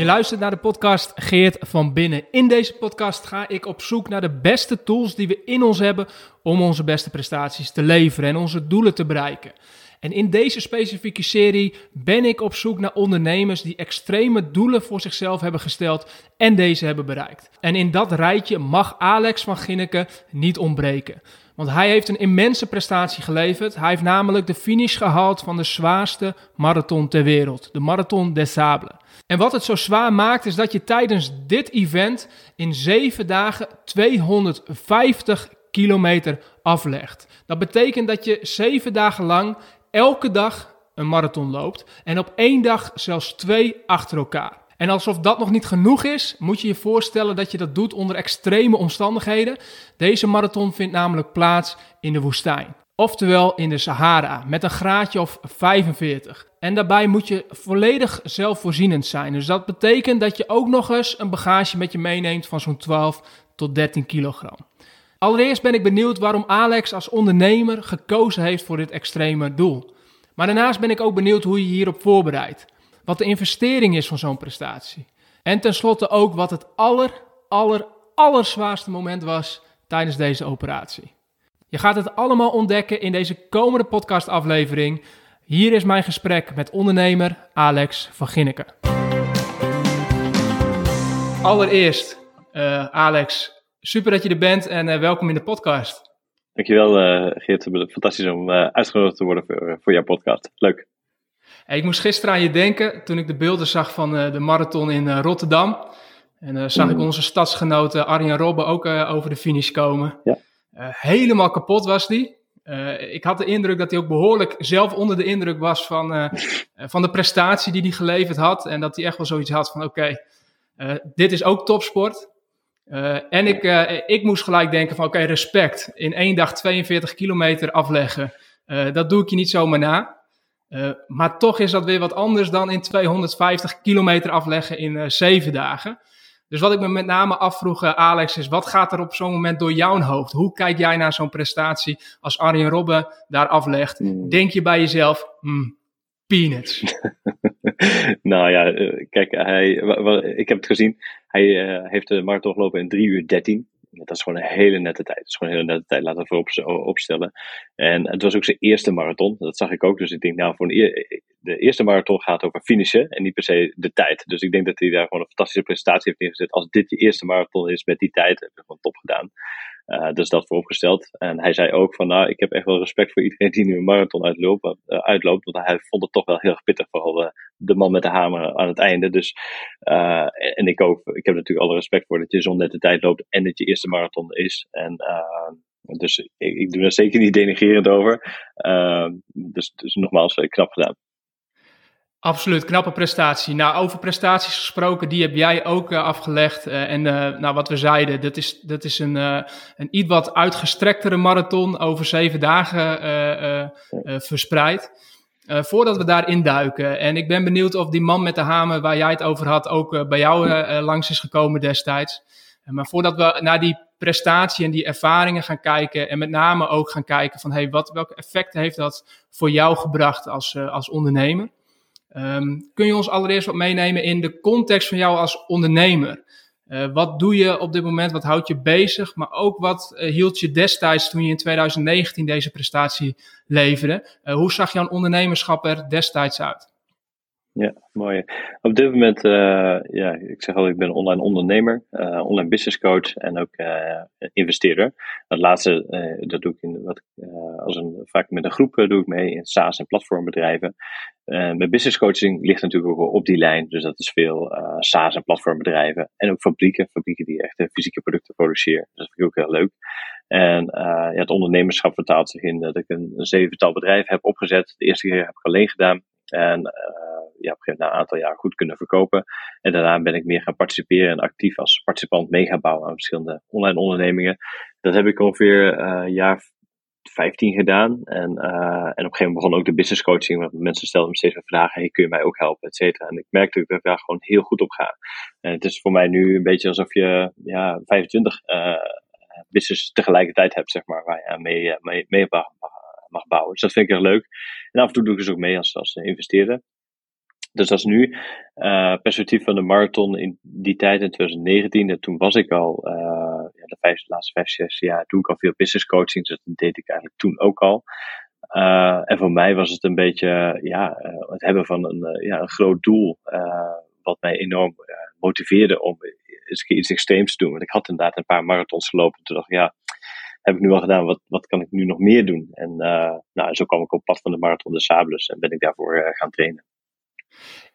Je luistert naar de podcast Geert van Binnen. In deze podcast ga ik op zoek naar de beste tools die we in ons hebben om onze beste prestaties te leveren en onze doelen te bereiken. En in deze specifieke serie ben ik op zoek naar ondernemers die extreme doelen voor zichzelf hebben gesteld en deze hebben bereikt. En in dat rijtje mag Alex van Ginneken niet ontbreken. Want hij heeft een immense prestatie geleverd. Hij heeft namelijk de finish gehaald van de zwaarste marathon ter wereld, de Marathon des Sables. En wat het zo zwaar maakt, is dat je tijdens dit event in zeven dagen 250 kilometer aflegt. Dat betekent dat je zeven dagen lang elke dag een marathon loopt en op één dag zelfs twee achter elkaar. En alsof dat nog niet genoeg is, moet je je voorstellen dat je dat doet onder extreme omstandigheden. Deze marathon vindt namelijk plaats in de woestijn. Oftewel in de Sahara, met een graadje of 45. En daarbij moet je volledig zelfvoorzienend zijn. Dus dat betekent dat je ook nog eens een bagage met je meeneemt van zo'n 12 tot 13 kilogram. Allereerst ben ik benieuwd waarom Alex als ondernemer gekozen heeft voor dit extreme doel. Maar daarnaast ben ik ook benieuwd hoe je hierop voorbereidt. Wat de investering is van zo'n prestatie. En tenslotte ook wat het aller, aller, allerzwaarste moment was tijdens deze operatie. Je gaat het allemaal ontdekken in deze komende podcastaflevering. Hier is mijn gesprek met ondernemer Alex van Ginneken. Allereerst, uh, Alex, super dat je er bent en uh, welkom in de podcast. Dankjewel uh, Geert, fantastisch om uitgenodigd te worden voor, voor jouw podcast. Leuk. Hey, ik moest gisteren aan je denken toen ik de beelden zag van de marathon in Rotterdam. En zag ik onze stadsgenoten Arjen Robben ook over de finish komen. Ja. Helemaal kapot was die. Uh, ik had de indruk dat hij ook behoorlijk zelf onder de indruk was van, uh, van de prestatie die hij geleverd had. En dat hij echt wel zoiets had van: oké, dit is ook topsport. en ik, ik moest gelijk denken: van oké, respect. In één dag 42 kilometer afleggen. dat doe ik je niet zomaar na. maar toch is dat weer wat anders dan in 250 kilometer afleggen in zeven dagen. Dus wat ik me met name afvroeg, uh, Alex, is wat gaat er op zo'n moment door jouw hoofd? Hoe kijk jij naar zo'n prestatie als Arjen Robben daar aflegt? Hmm. Denk je bij jezelf, hmm, peanuts? nou ja, eh, kijk, hij, ik heb het gezien. Hij uh, heeft de marathon gelopen in 3 uur 13 dat is gewoon een hele nette tijd. Dat is gewoon een hele nette tijd, laten we voorop opstellen. En het was ook zijn eerste marathon, dat zag ik ook. Dus ik denk, nou, voor de eerste marathon gaat over finishen en niet per se de tijd. Dus ik denk dat hij daar gewoon een fantastische prestatie heeft neergezet. Als dit je eerste marathon is met die tijd, heb je gewoon top gedaan. Uh, dus dat vooropgesteld. En hij zei ook van, nou, ik heb echt wel respect voor iedereen die nu een marathon uitloopt. Uh, uitloopt want hij vond het toch wel heel erg pittig, vooral uh, de man met de hamer aan het einde. Dus, en ik ook, ik heb natuurlijk alle respect voor dat je zo'n nette tijd loopt en dat je eerste marathon is. En dus ik, ik, doe er zeker niet denigerend over. dus, dus nogmaals, knap gedaan. Absoluut, knappe prestatie. Nou, over prestaties gesproken, die heb jij ook uh, afgelegd. Uh, en uh, nou, wat we zeiden, dat is, dat is een, een iets wat uitgestrektere marathon over zeven dagen verspreid. Voordat we daarin duiken. En ik ben benieuwd of die man met de hamer waar jij het over had ook bij jou langs is gekomen destijds. maar voordat we naar die prestatie en die ervaringen gaan kijken. En met name ook gaan kijken van hey, wat, welke effecten heeft dat voor jou gebracht als, als ondernemer. Um, kun je ons allereerst wat meenemen in de context van jou als ondernemer? Uh, wat doe je op dit moment? Wat houdt je bezig? Maar ook wat uh, hield je destijds toen je in 2019 deze prestatie leverde? Uh, hoe zag jouw ondernemerschap er destijds uit? Ja, mooi. Op dit moment, uh, ja, ik zeg al, ik ben online ondernemer, uh, online business coach en ook uh, investeerder. Dat laatste, dat doe ik in wat, als een, vaak met een groep doe ik mee in SaaS en platformbedrijven. mijn business coaching ligt natuurlijk ook op die lijn, dus dat is veel SaaS en platformbedrijven en ook fabrieken, fabrieken die echt fysieke producten produceren. Dat vind ik ook heel leuk. En ja, het ondernemerschap vertaalt zich in dat ik een, een zevental bedrijven heb opgezet. De eerste keer heb ik alleen gedaan. En ja, op een na een aantal jaar goed kunnen verkopen. En daarna ben ik meer gaan participeren en actief als participant mee gaan bouwen aan verschillende online ondernemingen. Dat heb ik ongeveer een uh, jaar 15 gedaan. En, uh, en op een gegeven moment begon ook de business coaching. Want mensen stelden me steeds meer vragen: hey, kun je mij ook helpen, et cetera. En ik merkte dat ik daar gewoon heel goed op ga. En het is voor mij nu een beetje alsof je ja, 25 uh, business tegelijkertijd hebt, zeg maar, waar je mee, mee, mee mag, bouwen. Dus dat vind ik erg leuk. En af en toe doe ik dus ook mee als, als investeerder. Dus als nu uh, perspectief van de marathon in die tijd in 2019. En toen was ik al, ja, de, vijf, laatste vijf, zes jaar, doe ik al veel business coaching. Dus dat deed ik eigenlijk toen ook al. Uh, en voor mij was het een beetje ja, het hebben van een, ja, een groot doel. wat mij enorm motiveerde om eens iets extreems te doen. Want ik had inderdaad een paar marathons gelopen. Toen dacht ik, ja, heb ik nu al gedaan. Wat, wat kan ik nu nog meer doen? En nou, zo kwam ik op pad van de marathon de Sables en ben ik daarvoor gaan trainen.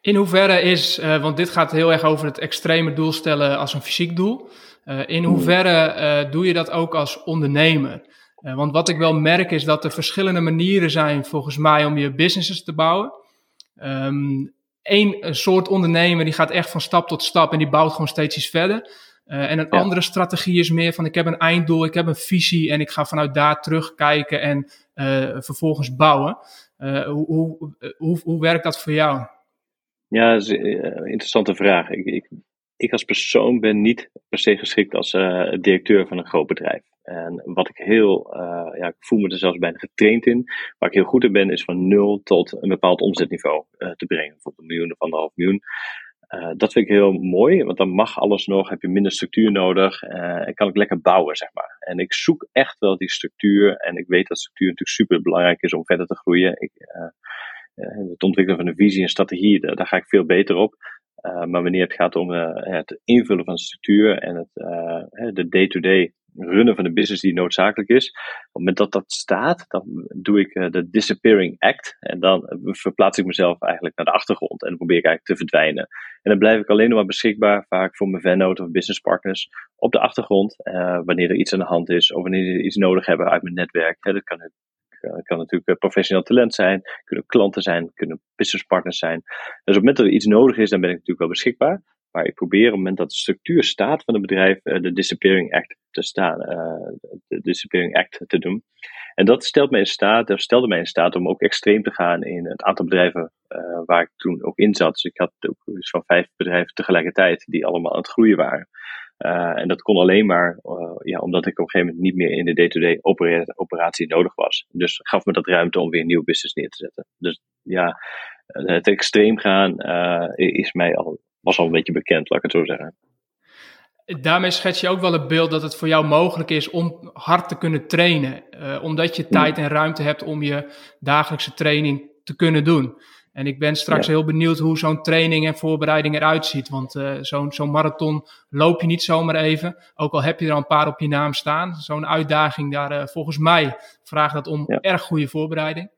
In hoeverre is, uh, want dit gaat heel erg over het extreme doel stellen als een fysiek doel. Uh, in hoeverre uh, doe je dat ook als ondernemer? want wat ik wel merk is dat er verschillende manieren zijn volgens mij om je businesses te bouwen. Um, Eén soort ondernemer die gaat echt van stap tot stap en die bouwt gewoon steeds iets verder. en een andere strategie is meer van ik heb een einddoel, ik heb een visie en ik ga vanuit daar terugkijken en vervolgens bouwen. hoe, hoe, hoe, hoe werkt dat voor jou? Ja, dat is een eh, interessante vraag. Ik, ik, ik als persoon ben niet per se geschikt als uh, directeur van een groot bedrijf. En wat ik heel, uh, ja, ik voel me er zelfs bijna getraind in. Waar ik heel goed in ben, is van nul tot een bepaald omzetniveau te brengen. Bijvoorbeeld een miljoen of anderhalf miljoen. dat vind ik heel mooi, want dan mag alles nog, heb je minder structuur nodig en kan ik lekker bouwen, zeg maar. En ik zoek echt wel die structuur en ik weet dat structuur natuurlijk super belangrijk is om verder te groeien. Ik, eh, het ontwikkelen van een visie en strategie, daar, ga ik veel beter op. Uh, maar wanneer het gaat om uh, het invullen van structuur en het, de day-to-day runnen van de business die noodzakelijk is. Op het moment dat dat staat, dan doe ik de disappearing act. En dan verplaats ik mezelf eigenlijk naar de achtergrond. En dan probeer ik eigenlijk te verdwijnen. En dan blijf ik alleen nog maar beschikbaar, vaak voor mijn vennoten of businesspartners, op de achtergrond. wanneer er iets aan de hand is of wanneer ze iets nodig hebben uit mijn netwerk. dat kan het kan natuurlijk eh, professioneel talent zijn, kunnen klanten zijn, kunnen businesspartners zijn. Dus op het moment dat er iets nodig is, dan ben ik natuurlijk wel beschikbaar. Maar ik probeer op het moment dat de structuur staat van het bedrijf, eh, de Disappearing Act te staan, de Disappearing Act te doen. En dat stelt mij in staat, of stelde mij in staat om ook extreem te gaan in het aantal bedrijven waar ik toen ook in zat. Dus ik had ook iets van vijf bedrijven tegelijkertijd die allemaal aan het groeien waren. Uh, en dat kon alleen maar uh, ja, omdat ik op een gegeven moment niet meer in de day-to-day operatie nodig was. Dus gaf me dat ruimte om weer een nieuw business neer te zetten. Dus ja, het extreem gaan uh, is mij al, was al een beetje bekend, laat ik het zo zeggen. Daarmee schets je ook wel het beeld dat het voor jou mogelijk is om hard te kunnen trainen. omdat je tijd en ruimte hebt om je dagelijkse training te kunnen doen. En ik ben straks heel benieuwd hoe zo'n training en voorbereiding eruit ziet. Want uh, zo'n zo'n marathon loop je niet zomaar even. Ook al heb je er al een paar op je naam staan. Zo'n uitdaging daar uh, volgens mij vraagt dat om erg goede voorbereiding.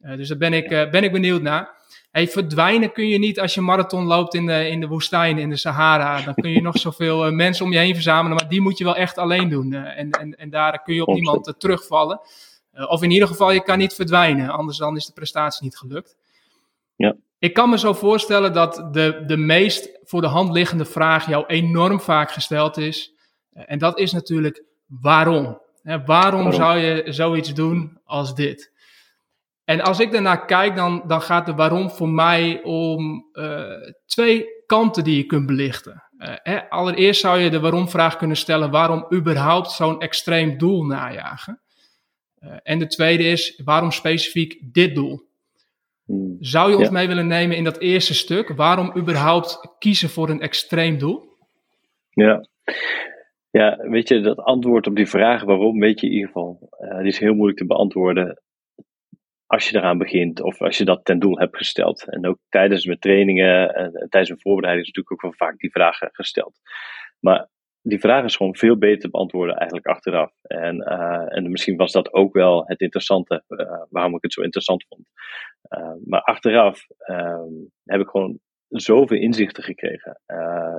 Uh, dus daar ben ik, ben ik benieuwd naar. Hey, verdwijnen kun je niet als je marathon loopt in de, in de woestijn, in de Sahara. Dan kun je nog zoveel mensen om je heen verzamelen. Maar die moet je wel echt alleen doen. en, en, en daar kun je op niemand terugvallen. of in ieder geval, je kan niet verdwijnen. Anders dan is de prestatie niet gelukt. Ja. Ik kan me zo voorstellen dat de, de meest voor de hand liggende vraag jou enorm vaak gesteld is. En dat is natuurlijk waarom? waarom zou je zoiets doen als dit? En als ik daarnaar kijk, dan, dan gaat de waarom voor mij om uh, twee kanten die je kunt belichten. Uh, hè, allereerst zou je de waarom-vraag kunnen stellen: waarom überhaupt zo'n extreem doel najagen? Uh, en de tweede is: waarom specifiek dit doel? Hmm. Zou je ons mee willen nemen in dat eerste stuk? Waarom überhaupt kiezen voor een extreem doel? Ja. Ja, weet je, dat antwoord op die vraag waarom, weet je in ieder geval. Uh, die is heel moeilijk te beantwoorden als je eraan begint of als je dat ten doel hebt gesteld. En ook tijdens mijn trainingen en tijdens mijn voorbereiding is natuurlijk ook wel vaak die vraag gesteld. Maar die vraag is gewoon veel beter te beantwoorden eigenlijk achteraf. En, uh, en misschien was dat ook wel het interessante, uh, waarom ik het zo interessant vond. Uh, maar achteraf ehm, heb ik gewoon zoveel inzichten gekregen,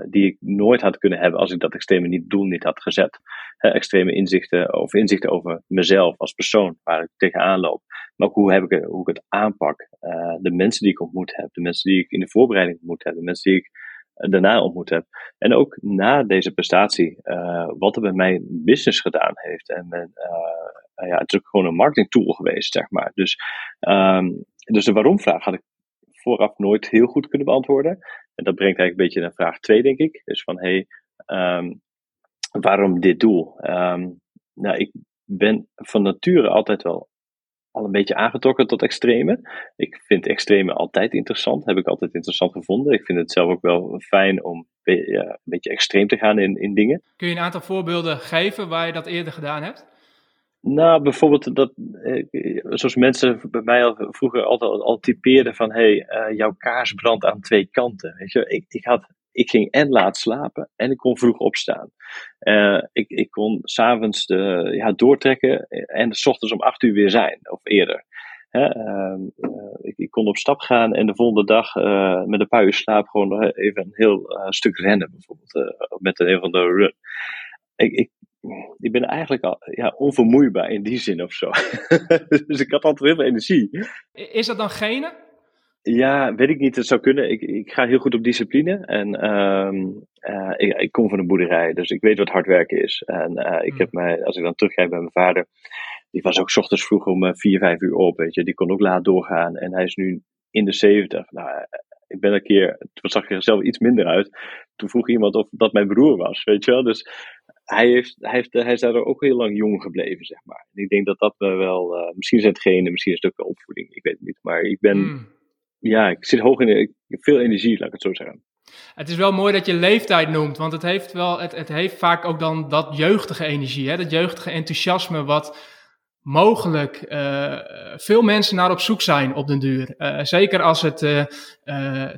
die ik nooit had kunnen hebben als ik dat extreme niet, doel niet had gezet. extreme inzichten of inzichten over mezelf als persoon, waar ik tegenaan loop. Maar ook hoe, heb ik, hoe ik het aanpak. de mensen die ik ontmoet heb, de mensen die ik in de voorbereiding ontmoet heb, de mensen die ik daarna ontmoet heb. En ook na deze prestatie, uh, wat er bij mijn business gedaan heeft. En mijn, uh, ja, het is ook gewoon een marketing tool geweest, zeg maar. Dus, um, dus de waarom-vraag had ik vooraf nooit heel goed kunnen beantwoorden. En dat brengt eigenlijk een beetje naar vraag 2, denk ik. Dus van, hey, um, waarom dit doel? Um, nou, ik ben van nature altijd wel al een beetje aangetrokken tot extreme. Ik vind extreme altijd interessant, heb ik altijd interessant gevonden. Ik vind het zelf ook wel fijn om ja, een beetje extreem te gaan in, in dingen. Kun je een aantal voorbeelden geven waar je dat eerder gedaan hebt? Nou, bijvoorbeeld dat, eh, zoals mensen bij mij al vroeger altijd al typeerden van, hé, hey, uh, jouw kaars brandt aan twee kanten. Weet je, ik, ik, had, ik ging en laat slapen en ik kon vroeg opstaan. Uh, ik, ik kon s'avonds ja, doortrekken en s ochtends om acht uur weer zijn, of eerder. Hè, ehm, ik, ik, kon op stap gaan en de volgende dag met een paar uur slaap gewoon even een heel stuk rennen, bijvoorbeeld, met een, van de run. Ik, ik, ik ben eigenlijk al ja, onvermoeibaar in die zin of zo. dus ik had altijd heel veel energie. Is dat dan gene? Ja, weet ik niet. Het zou kunnen. Ik, ik ga heel goed op discipline. En uh, uh, ik, ik, kom van een boerderij, dus ik weet wat hard werken is. En uh, ik hmm. heb mij, als ik dan terugkijk bij mijn vader, die was ook ochtends vroeg om 4, 5 uur op. Weet je. Die kon ook laat doorgaan. En hij is nu in de 70. Nou, ik ben een keer, toen zag ik er zelf iets minder uit. Toen vroeg iemand of dat mijn broer was, weet je wel. Dus hij, heeft, hij, heeft, hij is daar ook heel lang jong gebleven, zeg maar. En ik denk dat dat me wel, uh, misschien is het gene, misschien is het ook de opvoeding, ik weet het niet. Maar ik ben, mm. Ja, ik zit hoog in, ik heb veel energie, laat ik het zo zeggen. Het is wel mooi dat je leeftijd noemt, want het heeft, wel, het, het heeft vaak ook dan dat jeugdige energie, hè? dat jeugdige enthousiasme wat mogelijk uh, veel mensen naar op zoek zijn op den duur. Uh, zeker als het uh,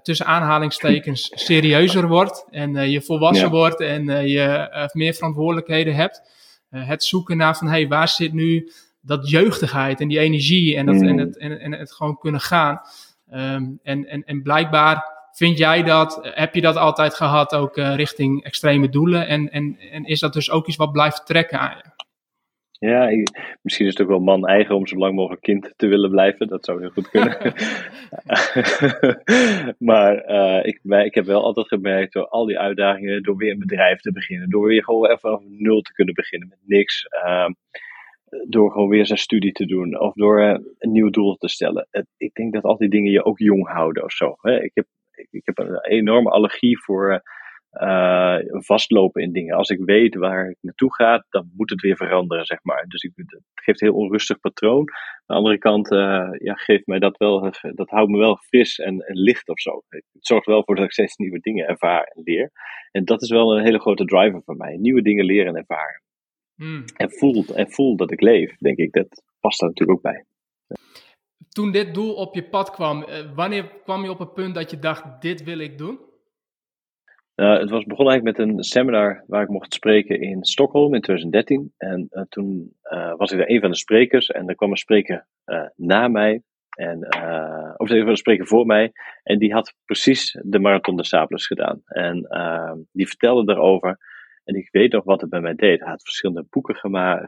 tussen aanhalingstekens serieuzer wordt en je volwassen wordt en je meer verantwoordelijkheden hebt. het zoeken naar van hey, waar zit nu dat jeugdigheid en die energie en, dat, en, mm. het, en, en het gewoon kunnen gaan. Um, en, en, en blijkbaar vind jij dat, heb je dat altijd gehad ook richting extreme doelen en, en, en is dat dus ook iets wat blijft trekken aan je? Ja, misschien is het ook wel man eigen om zo lang mogelijk kind te willen blijven. Dat zou heel goed kunnen. maar uh, ik, ik heb wel altijd gemerkt door al die uitdagingen, door weer een bedrijf te beginnen, door weer gewoon even vanaf nul te kunnen beginnen met niks. Uh, door gewoon weer zijn studie te doen of door uh, een nieuw doel te stellen. Ik denk dat al die dingen je ook jong houden of zo. Hè? Ik, heb, ik, heb een enorme allergie voor eh, uh, vastlopen in dingen. Als ik weet waar ik naartoe ga, dan moet het weer veranderen, zeg maar. Dus ik, het geeft een heel onrustig patroon. Aan de andere kant ja, geeft mij dat wel, dat houdt me wel fris en, en licht of zo. Het zorgt wel voor dat ik steeds nieuwe dingen ervaar en leer. En dat is wel een hele grote driver voor mij. Nieuwe dingen leren en ervaren. Hmm. En, voel, en voel dat ik leef, denk ik. Dat past daar natuurlijk ook bij. Toen dit doel op je pad kwam, eh, wanneer kwam je op het punt dat je dacht, dit wil ik doen? Uh, het was begonnen eigenlijk met een seminar waar ik mocht spreken in Stockholm in 2013. En uh, toen uh, was ik daar een van de sprekers en er kwam een spreker na mij. En, of een van de spreker voor mij. En die had precies de Marathon de Sables gedaan. En die vertelde daarover. En ik weet nog wat het bij mij deed. Hij had verschillende boeken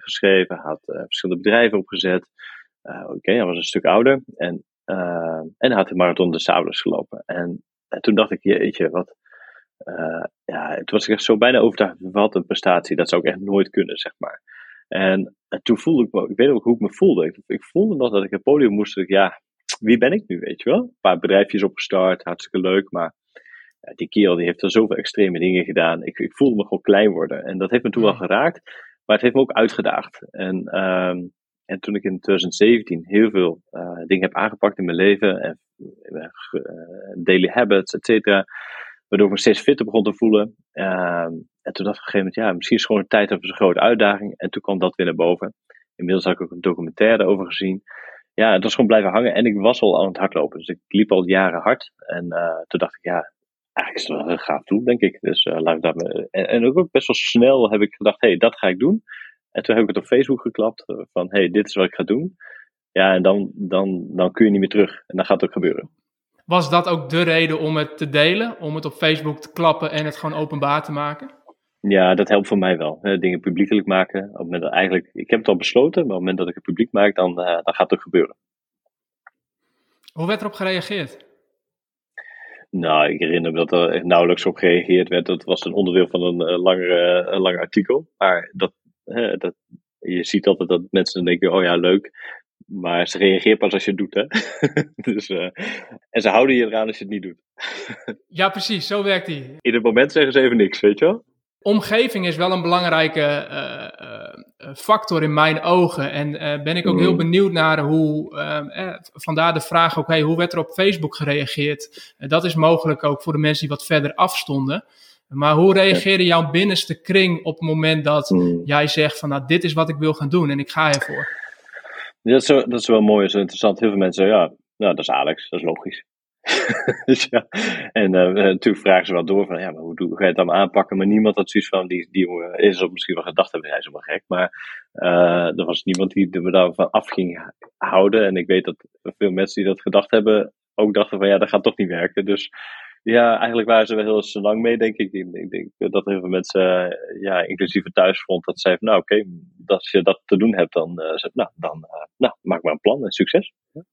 geschreven, had verschillende bedrijven opgezet. Oké, hij was een stuk ouder. En, en hij had de Marathon de Sables gelopen. En, en toen dacht ik, jeetje, wat ja, toen was ik echt zo bijna overtuigd, wat een prestatie, dat zou ik echt nooit kunnen, zeg maar. En, en toen voelde ik me, ik weet ook hoe ik me voelde. Ik, voelde nog dat ik het podium moest, ik, ja, wie ben ik nu, weet je wel? Een paar bedrijfjes opgestart, hartstikke leuk, maar ja, die kerel die heeft er zoveel extreme dingen gedaan. Ik, ik voelde me gewoon klein worden. En dat heeft me toen wel geraakt, maar het heeft me ook uitgedaagd. En, um, en toen ik in 2017 heel veel uh, dingen heb aangepakt in mijn leven, en, uh, daily habits, et cetera, Waardoor ik me steeds fitter begon te voelen. Ehm, en toen dacht ik op een gegeven moment, ja, misschien is het gewoon een tijd voor een grote uitdaging. En toen kwam dat weer naar boven. Inmiddels had ik ook een documentaire over gezien. Ja, het was gewoon blijven hangen. En ik was al aan het hardlopen. Dus ik liep al jaren hard. En uh, toen dacht ik, ja, is het wel een gaaf doen, denk ik. Dus uh, laat ik dat me... en, en, ook best wel snel heb ik gedacht, hé, hey, dat ga ik doen. En toen heb ik het op Facebook geklapt. Eh, van, hé, hey, dit is wat ik ga doen. Ja, en dan, dan, dan kun je niet meer terug. En dan gaat het ook gebeuren. Was dat ook de reden om het te delen? Om het op Facebook te klappen en het gewoon openbaar te maken? Ja, dat helpt voor mij wel. Dingen publiekelijk maken. Op het moment dat eigenlijk, ik heb het al besloten, maar op het moment dat ik het publiek maak, dan, uh, dan gaat het ook gebeuren. Hoe werd erop gereageerd? Nou, ik herinner me dat er echt nauwelijks op gereageerd werd. Dat was een onderdeel van een, uh, langer, uh, lang artikel. Maar dat, dat, je ziet altijd dat mensen denken, oh ja, leuk. Maar ze reageert pas als je het doet, hè? dus, uh, en ze houden je eraan als je het niet doet. ja, precies, zo werkt die. In het moment zeggen ze even niks, weet je wel? Omgeving is wel een belangrijke uh, factor in mijn ogen. En ben ik ook heel mm. benieuwd naar hoe, eh, vandaar de vraag ook, hey, hoe werd er op Facebook gereageerd? dat is mogelijk ook voor de mensen die wat verder afstonden. Maar hoe reageerde jouw binnenste kring op het moment dat mm. jij zegt van, nou, dit is wat ik wil gaan doen en ik ga ervoor? dat, is, dat is wel mooi, dat is interessant. Heel veel mensen, ja, nou, dat is Alex, dat is logisch. ja, en uh, natuurlijk vragen ze wel door van, ja, maar hoe, hoe ga je het dan aanpakken? Maar niemand had zoiets van, die, die jongen is op misschien wel gedacht hebben, hij is wel gek. Maar er was niemand die me daarvan af ging houden. En ik weet dat veel mensen die dat gedacht hebben, ook dachten van, ja, dat gaat toch niet werken. Dus ja, eigenlijk waren ze wel heel lang mee, denk ik. Ik denk dat heel veel mensen, ja, inclusief het thuisfront, dat zeiden van, nou oké, als je dat te doen hebt, dan, nou, dan nou, maak maar een plan en succes. Ja.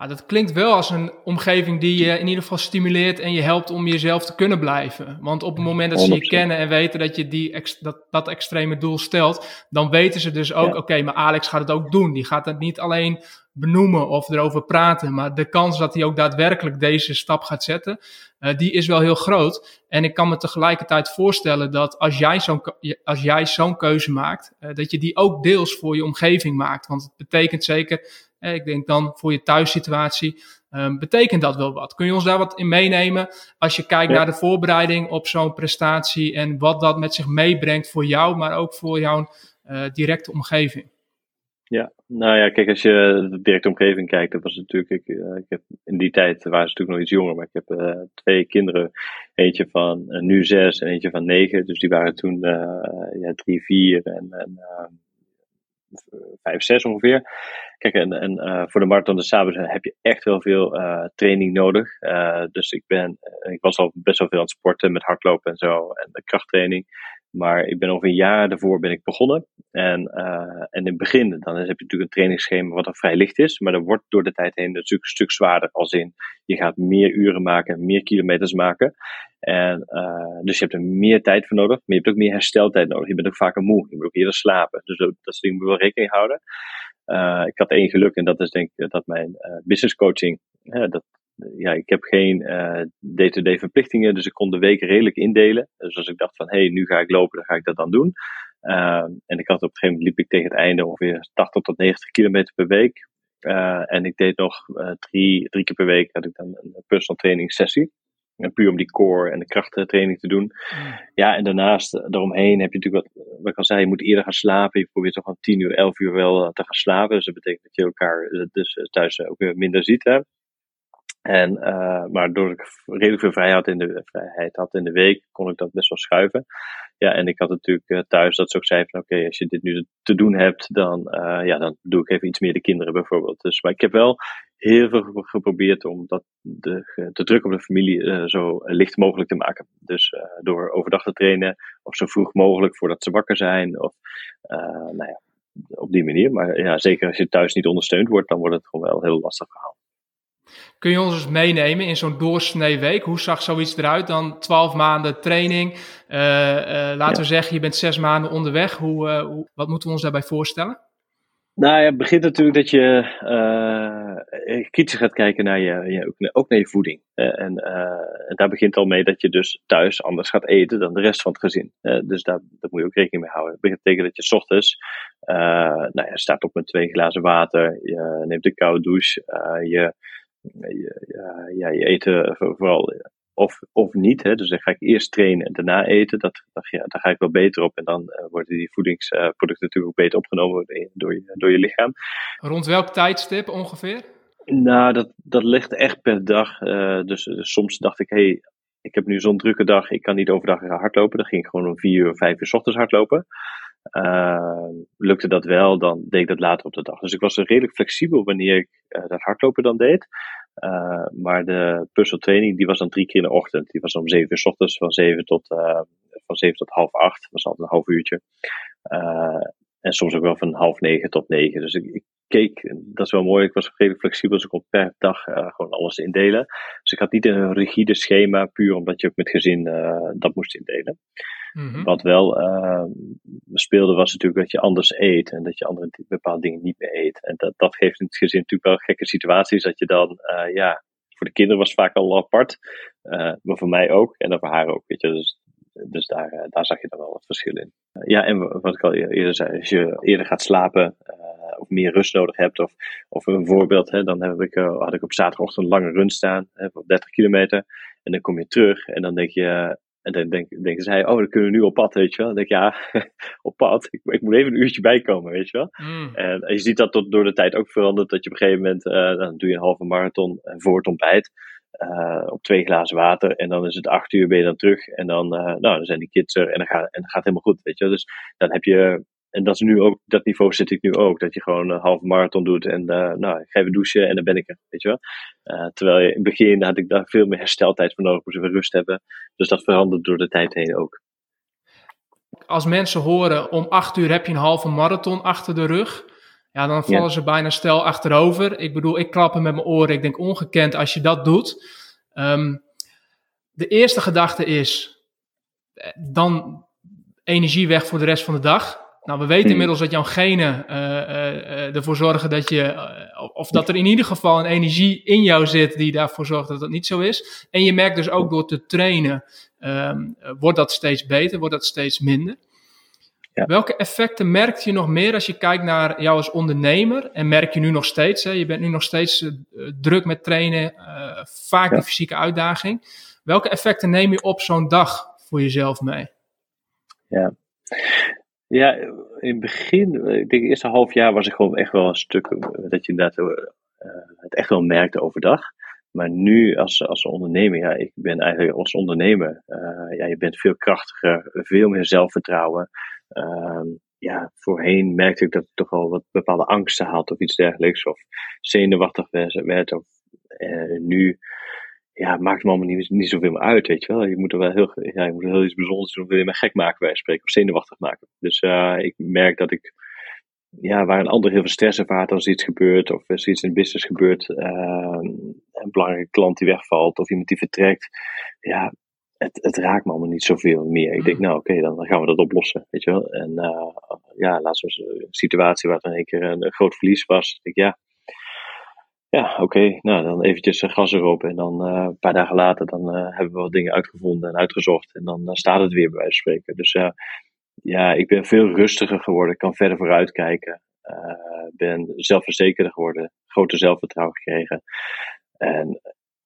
Ah, dat klinkt wel als een omgeving die je in ieder geval stimuleert en je helpt om jezelf te kunnen blijven. Want op het moment dat ze je kennen en weten dat je die dat, dat extreme doel stelt, dan weten ze dus ook, oké, maar Alex gaat het ook doen. Die gaat het niet alleen benoemen of erover praten, maar de kans dat hij ook daadwerkelijk deze stap gaat zetten, uh, die is wel heel groot. En ik kan me tegelijkertijd voorstellen dat als jij zo'n, als jij zo'n keuze maakt, uh, dat je die ook deels voor je omgeving maakt. Want het betekent zeker ik denk dan voor je thuissituatie. Um, betekent dat wel wat. Kun je ons daar wat in meenemen? Als je kijkt naar de voorbereiding op zo'n prestatie en wat dat met zich meebrengt voor jou, maar ook voor jouw uh, directe omgeving? Ja, nou ja, kijk, als je de directe omgeving kijkt, dat was natuurlijk, ik, uh, ik heb in die tijd waren ze natuurlijk nog iets jonger, maar ik heb uh, twee kinderen, eentje van nu zes en eentje van negen, dus die waren toen ja, drie, vier en, en ehm, vijf, zes ongeveer. Kijk, en, en uh, voor de Marathon de Sabers heb je echt wel veel uh, training nodig. Uh, dus ik, ben, ik was al best wel veel aan het sporten met hardlopen en zo en de krachttraining. Maar ik ben over een jaar daarvoor ben ik begonnen. En, en in het begin, dan heb je natuurlijk een trainingsschema wat er vrij licht is. Maar dat wordt door de tijd heen natuurlijk een stuk zwaarder. Als in, je gaat meer uren maken, meer kilometers maken. En, dus je hebt er meer tijd voor nodig. Maar je hebt ook meer hersteltijd nodig. Je bent ook vaker moe. Je moet ook eerder slapen. Dus dat, dat dingen moet wel rekening houden. Uh, ik had één geluk en dat is denk ik dat mijn uh, business coaching, dat, ja, ik heb geen uh, day-to-day verplichtingen, dus ik kon de week redelijk indelen. Dus als ik dacht van, hé, hey, nu ga ik lopen, dan ga ik dat dan doen. en ik had op een gegeven moment liep ik tegen het einde ongeveer 80 tot 90 kilometer per week. en ik deed nog drie, drie keer per week had ik dan een personal training sessie. En puur om die core en de krachttraining te doen. Ja, en daarnaast, eh, daaromheen heb je natuurlijk wat, wat ik al zei, je moet eerder gaan slapen. Je probeert toch van 10 uur, 11 uur wel eh, te gaan slapen. Dus dat betekent dat je elkaar eh, dus thuis ook weer minder ziet. Hè? En, uh, maar doordat ik redelijk veel vrijheid de, vrijheid had in de week, kon ik dat best wel schuiven. Ja, en ik had natuurlijk thuis dat ze ook zei van oké, als je dit nu te doen hebt, dan, uh, ja, dan doe ik even iets meer de kinderen bijvoorbeeld. Dus, maar ik heb wel heel veel geprobeerd om dat de, de druk op de familie uh, zo licht mogelijk te maken. Dus door overdag te trainen, of zo vroeg mogelijk voordat ze wakker zijn, of nou ja, op die manier. Maar ja, zeker als je thuis niet ondersteund wordt, dan wordt het gewoon wel een heel lastig verhaal. Kun je ons eens meenemen in zo'n doorsnee week? Hoe zag zoiets eruit dan? 12 maanden training. laten we zeggen, je bent zes maanden onderweg. Hoe, hoe, wat moeten we ons daarbij voorstellen? Nou ja, het begint natuurlijk dat je kritisch gaat kijken naar je, je, ook naar je voeding. En, daar begint al mee dat je dus thuis anders gaat eten dan de rest van het gezin. dus daar, daar moet je ook rekening mee houden. Het betekent dat je s ochtends nou ja, staat op met twee glazen water, je neemt een koude douche, je, je, ja, je eet vooral of, of niet. Hè. Dus dan ga ik eerst trainen en daarna eten. Dat, dat, ja, daar ga ik wel beter op. En dan uh, worden die voedingsproducten natuurlijk ook beter opgenomen door je, door je lichaam. Rond welk tijdstip ongeveer? Nou, dat, dat ligt echt per dag. Uh, dus, dus, soms dacht ik, hé, hey, ik heb nu zo'n drukke dag, ik kan niet overdag hardlopen. Dan ging ik gewoon om vier uur, vijf uur s ochtends hardlopen. Uh, lukte dat wel, dan deed ik dat later op de dag. Dus ik was redelijk flexibel wanneer ik uh, dat hardlopen dan deed. Uh, maar de puzzeltraining die was dan drie keer in de ochtend. Die was om zeven uur s ochtends, van zeven tot, van tot half acht. Dat was altijd een half uurtje. En soms ook wel van half negen tot negen. Dus ik, ik, keek, dat is wel mooi, ik was redelijk flexibel, dus ik kon per dag gewoon alles indelen. Dus ik had niet een rigide schema, puur omdat je ook met gezin dat moest indelen. Mm-hmm. Wat wel uh, speelde was natuurlijk dat je anders eet en dat je andere bepaalde dingen niet meer eet. En dat, dat geeft in het gezin natuurlijk wel gekke situaties dat je dan, uh, ja, voor de kinderen was het vaak al apart, uh, maar voor mij ook en dan voor haar ook. Weet je. Dus dus daar, daar zag je dan wel wat verschil in. ja, en wat ik al eerder zei, als je eerder gaat slapen of meer rust nodig hebt, of, of een voorbeeld, hè, dan heb ik, had ik op zaterdagochtend een lange run staan, hè, van 30 kilometer. En dan kom je terug en dan denk je, en dan denk, denken zij, oh, dan kunnen we nu op pad, weet je wel. Dan denk ik, ja, op pad. Ik, ik, moet even een uurtje bijkomen, weet je wel. Mm. En, je ziet dat tot, door de tijd ook verandert. Dat je op een gegeven moment, uh, dan doe je een halve marathon voor het ontbijt. Uh, op twee glazen water. En dan is het acht uur, ben je dan terug. En dan, uh, nou, dan zijn die kids er en dan, gaat, en dan gaat het helemaal goed, weet je wel. Dus dan heb je en dat is nu ook, dat niveau zit ik nu ook. Dat je gewoon een halve marathon doet en uh, nou, ik ga even douchen en dan ben ik er, weet je wel. Uh, terwijl je in het begin had ik daar veel meer hersteltijd voor nodig, moest even rust hebben. Dus dat verandert door de tijd heen ook. Als mensen horen, om acht uur heb je een halve marathon achter de rug. Ja, dan vallen ze bijna stel achterover. Ik bedoel, ik klap met mijn oren. Ik denk ongekend als je dat doet. Um, de eerste gedachte is, eh, dan energie weg voor de rest van de dag. Nou, we weten inmiddels dat jouw genen uh, ervoor zorgen dat je, of dat er in ieder geval een energie in jou zit die daarvoor zorgt dat dat niet zo is. En je merkt dus ook door te trainen, ehm, wordt dat steeds beter, wordt dat steeds minder. Ja. Welke effecten merk je nog meer als je kijkt naar jou als ondernemer? En merk je nu nog steeds, hè, je bent nu nog steeds druk met trainen, vaak ja. die fysieke uitdaging. Welke effecten neem je op zo'n dag voor jezelf mee? Ja, ja, in het begin, ik denk het eerste half jaar was ik gewoon echt wel een stuk, dat je inderdaad uh, het echt wel merkte overdag. Maar nu als, als ondernemer, ja, ik ben eigenlijk als ondernemer, ja, je bent veel krachtiger, veel meer zelfvertrouwen. Uh, ja, voorheen merkte ik dat ik toch wel wat bepaalde angsten had of iets dergelijks, of zenuwachtig werd. Of, nu ja, het maakt me allemaal niet, niet zoveel meer uit, weet je wel. Je moet er wel heel, ja, je moet er heel iets bijzonders doen, wil je me gek maken bij spreken, of zenuwachtig maken. Dus uh, ik merk dat ik, ja, waar een ander heel veel stress ervaart als iets gebeurt, of als iets in business gebeurt, uh, een belangrijke klant die wegvalt, of iemand die vertrekt, ja, het, het raakt me allemaal niet zoveel meer. Ik denk, mm. nou oké, dan gaan we dat oplossen, weet je wel. En uh, ja, laatst was een situatie waar er een keer een, een groot verlies was. Ik denk, ja, ja, oké. Nou, dan eventjes gas erop. En dan uh, een paar dagen later dan, uh, hebben we wat dingen uitgevonden en uitgezocht. En dan uh, staat het weer bij wijze van spreken. Dus ja, ik ben veel rustiger geworden. Ik kan verder vooruit kijken. ben zelfverzekerder geworden. Groter zelfvertrouwen gekregen. En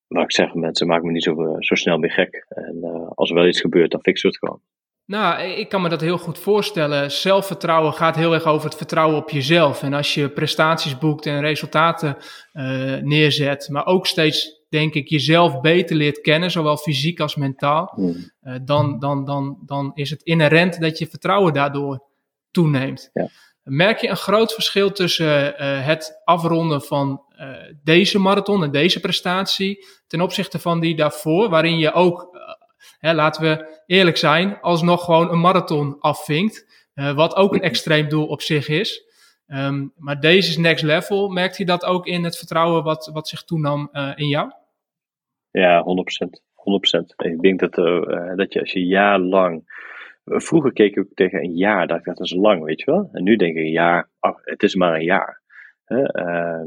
wat ik zeg, mensen maken me niet zo, zo snel meer gek. En als er wel iets gebeurt, dan fixen we het gewoon. Nou, ik kan me dat heel goed voorstellen. Zelfvertrouwen gaat heel erg over het vertrouwen op jezelf. En als je prestaties boekt en resultaten uh, neerzet, maar ook steeds, denk ik, jezelf beter leert kennen, zowel fysiek als mentaal, uh, dan, dan, dan, dan is het inherent dat je vertrouwen daardoor toeneemt. Ja. Merk je een groot verschil tussen uh, het afronden van deze marathon en deze prestatie ten opzichte van die daarvoor, waarin je ook hè, laten we eerlijk zijn, alsnog gewoon een marathon afvinkt. Uh, wat ook een extreem doel op zich is. Um, maar deze is next level. Merkt je dat ook in het vertrouwen wat, wat zich toenam uh, in jou? Ja, 100%. 100%. Ik denk dat, uh, dat je als je jaarlang. Vroeger keek ik tegen een jaar, dacht ik dat is lang, weet je wel. En nu denk ik een jaar, oh, het is maar een jaar. Uh,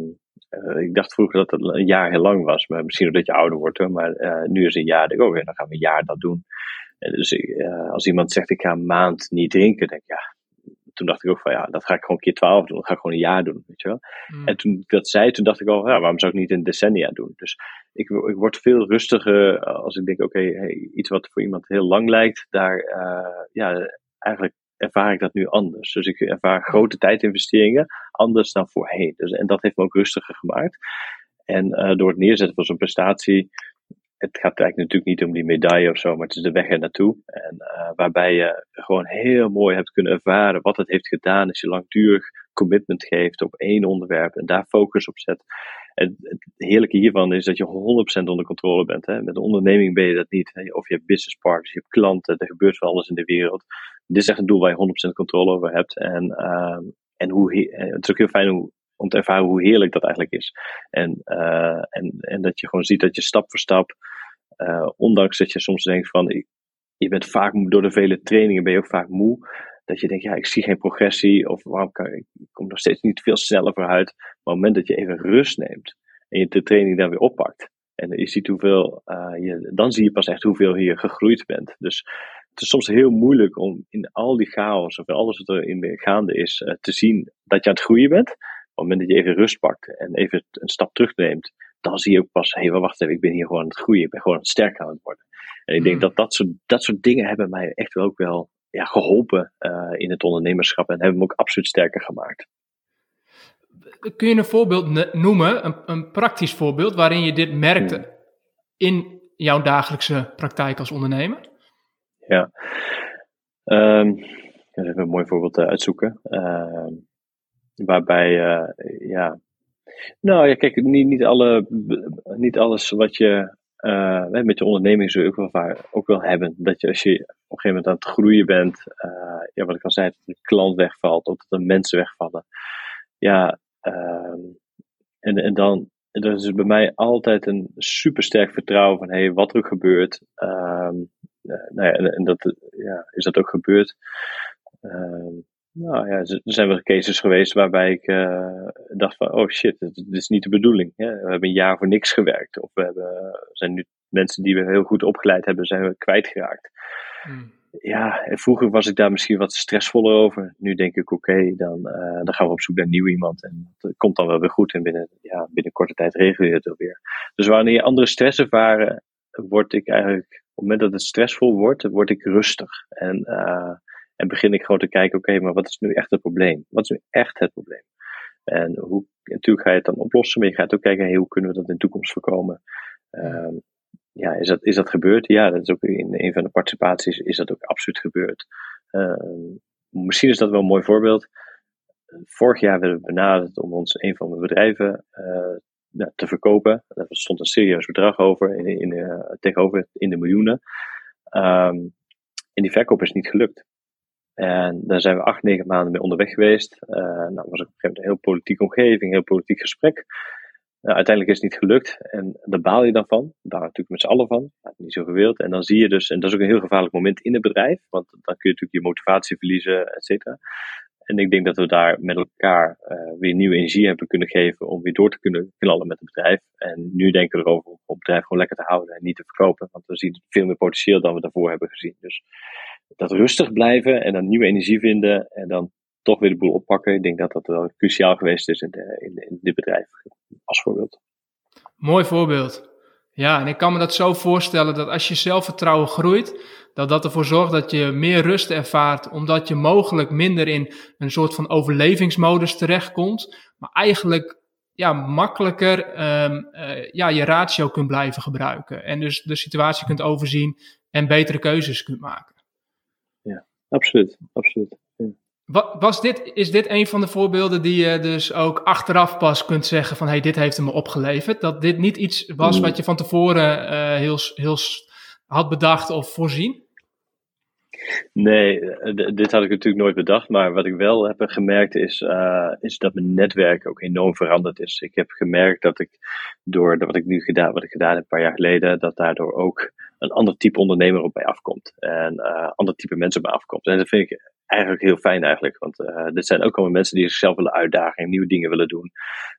uh, ik dacht vroeger dat het een jaar heel lang was, maar misschien omdat je ouder wordt hoor. Maar uh, nu is een jaar, denk ik, oh, dan gaan we een jaar dat doen. En dus uh, als iemand zegt ik ga een maand niet drinken, denk ik ja. Toen dacht ik ook van ja, dat ga ik gewoon een keer twaalf doen. Dat ga ik gewoon een jaar doen, weet je wel. Mm. En toen ik dat zei, toen dacht ik al, ja, waarom zou ik niet een decennia doen? Dus ik, ik word veel rustiger als ik denk, oké, okay, hey, iets wat voor iemand heel lang lijkt, daar, ja, eigenlijk ervaar ik dat nu anders. Dus ik ervaar grote tijdinvesteringen anders dan voorheen. Dus, en dat heeft me ook rustiger gemaakt. En uh, door het neerzetten van zo'n prestatie, het gaat eigenlijk natuurlijk niet om die medaille of zo, maar het is de weg er naartoe. En uh, waarbij je gewoon heel mooi hebt kunnen ervaren wat het heeft gedaan als je langdurig commitment geeft op één onderwerp en daar focus op zet. Het heerlijke hiervan is dat je 100% onder controle bent. Hè? Met een onderneming ben je dat niet. Hè? Of je hebt business partners, je hebt klanten, er gebeurt van alles in de wereld. Dit is echt een doel waar je 100% controle over hebt. En, uh, en hoe, het is ook heel fijn om, om te ervaren hoe heerlijk dat eigenlijk is. En, uh, en, en dat je gewoon ziet dat je stap voor stap, uh, ondanks dat je soms denkt van, je bent vaak door de vele trainingen ben je ook vaak moe. Dat je denkt, ja, ik zie geen progressie. Of waarom kan ik, ik kom nog steeds niet veel sneller vooruit. Maar op het moment dat je even rust neemt. En je de training dan weer oppakt. En je ziet hoeveel, uh, je, dan zie je pas echt hoeveel je gegroeid bent. Dus het is soms heel moeilijk om in al die chaos of alles wat er in gaande is, te zien dat je aan het groeien bent. Op het moment dat je even rust pakt en even een stap terugneemt, dan zie je ook pas, hé, hey, wacht even, ik ben hier gewoon aan het groeien, ik ben gewoon aan het sterker aan het worden. En ik denk hmm. dat dat soort, dat soort dingen hebben mij echt wel ook wel ja, geholpen uh, in het ondernemerschap en hebben me ook absoluut sterker gemaakt. Kun je een voorbeeld noemen, een, een praktisch voorbeeld, waarin je dit merkte hmm. in jouw dagelijkse praktijk als ondernemer? Ja, um, even een mooi voorbeeld uh, uitzoeken. Uh, waarbij, uh, ja, nou ja, kijk, niet, niet, alle, niet alles wat je uh, met je onderneming zul je ook wel, ook wel hebben. Dat je als je op een gegeven moment aan het groeien bent, ja, wat ik al zei, dat een klant wegvalt of dat er mensen wegvallen. Ja, uh, en, en dan dat is bij mij altijd een supersterk vertrouwen van, hé, hey, wat er ook gebeurt. Nou ja, en, en, dat ja, is dat ook gebeurd. Uh, nou ja, er zijn wel cases geweest waarbij ik uh, dacht van, oh shit, dit, is niet de bedoeling. Hè? We hebben een jaar voor niks gewerkt. Of we hebben, zijn nu mensen die we heel goed opgeleid hebben, zijn we kwijtgeraakt. Hmm. Ja, en vroeger was ik daar misschien wat stressvoller over. Nu denk ik, oké, dan, uh, dan gaan we op zoek naar nieuw iemand. En dat komt dan wel weer goed. En binnen, ja, binnen korte tijd regel je het weer. Dus wanneer je andere stress ervaren, word ik eigenlijk, het moment dat het stressvol wordt, word ik rustig. En uh, en begin ik gewoon te kijken, oké, maar wat is nu echt het probleem? Wat is nu echt het probleem? En hoe, natuurlijk ga je het dan oplossen, maar je gaat ook kijken, hey, hoe kunnen we dat in de toekomst voorkomen? Uh, ja, is dat, is dat gebeurd? Ja, dat is ook in een van de participaties is dat ook absoluut gebeurd. Uh, misschien is dat wel een mooi voorbeeld. Vorig jaar werden we benaderd om ons een van de bedrijven te verkopen. Daar stond een serieus bedrag over, in, in, uh, tegenover in de miljoenen. Um, en die verkoop is niet gelukt. En daar zijn we acht, negen maanden mee onderweg geweest. Uh, nou, was op een gegeven moment een heel politieke omgeving, een heel politiek gesprek. Uh, uiteindelijk is het niet gelukt en daar baal je dan van. Daar natuurlijk met z'n allen van. Niet zo gewild. En dan zie je dus, en dat is ook een heel gevaarlijk moment in het bedrijf, want dan kun je natuurlijk je motivatie verliezen, et cetera. En ik denk dat we daar met elkaar uh, weer nieuwe energie hebben kunnen geven om weer door te kunnen knallen met het bedrijf. En nu denken we erover om het bedrijf gewoon lekker te houden en niet te verkopen, want we zien veel meer potentieel dan we daarvoor hebben gezien. Dus dat rustig blijven en dan nieuwe energie vinden en dan toch weer de boel oppakken. Ik denk dat dat wel cruciaal geweest is in, in, in dit bedrijf, als voorbeeld. Mooi voorbeeld. Ja, en ik kan me dat zo voorstellen dat als je zelfvertrouwen groeit, dat dat ervoor zorgt dat je meer rust ervaart, omdat je mogelijk minder in een soort van overlevingsmodus terechtkomt, maar eigenlijk ja, makkelijker um, uh, ja, je ratio kunt blijven gebruiken. En dus de situatie kunt overzien en betere keuzes kunt maken. Ja, absoluut. absoluut. Was dit, is dit een van de voorbeelden die je dus ook achteraf pas kunt zeggen van hey, dit heeft me opgeleverd? Dat dit niet iets was mm. wat je van tevoren uh, heel, heel had bedacht of voorzien? Nee, dit had ik natuurlijk nooit bedacht. Maar wat ik wel heb gemerkt is, uh, is dat mijn netwerk ook enorm veranderd is. Ik heb gemerkt dat ik door wat ik nu gedaan, wat ik gedaan heb een paar jaar geleden, dat daardoor ook een ander type ondernemer op mij afkomt. En uh, ander type mensen op mij afkomt. En dat vind ik eigenlijk heel fijn eigenlijk. Want uh, dit zijn ook allemaal mensen die zichzelf willen uitdagen en nieuwe dingen willen doen.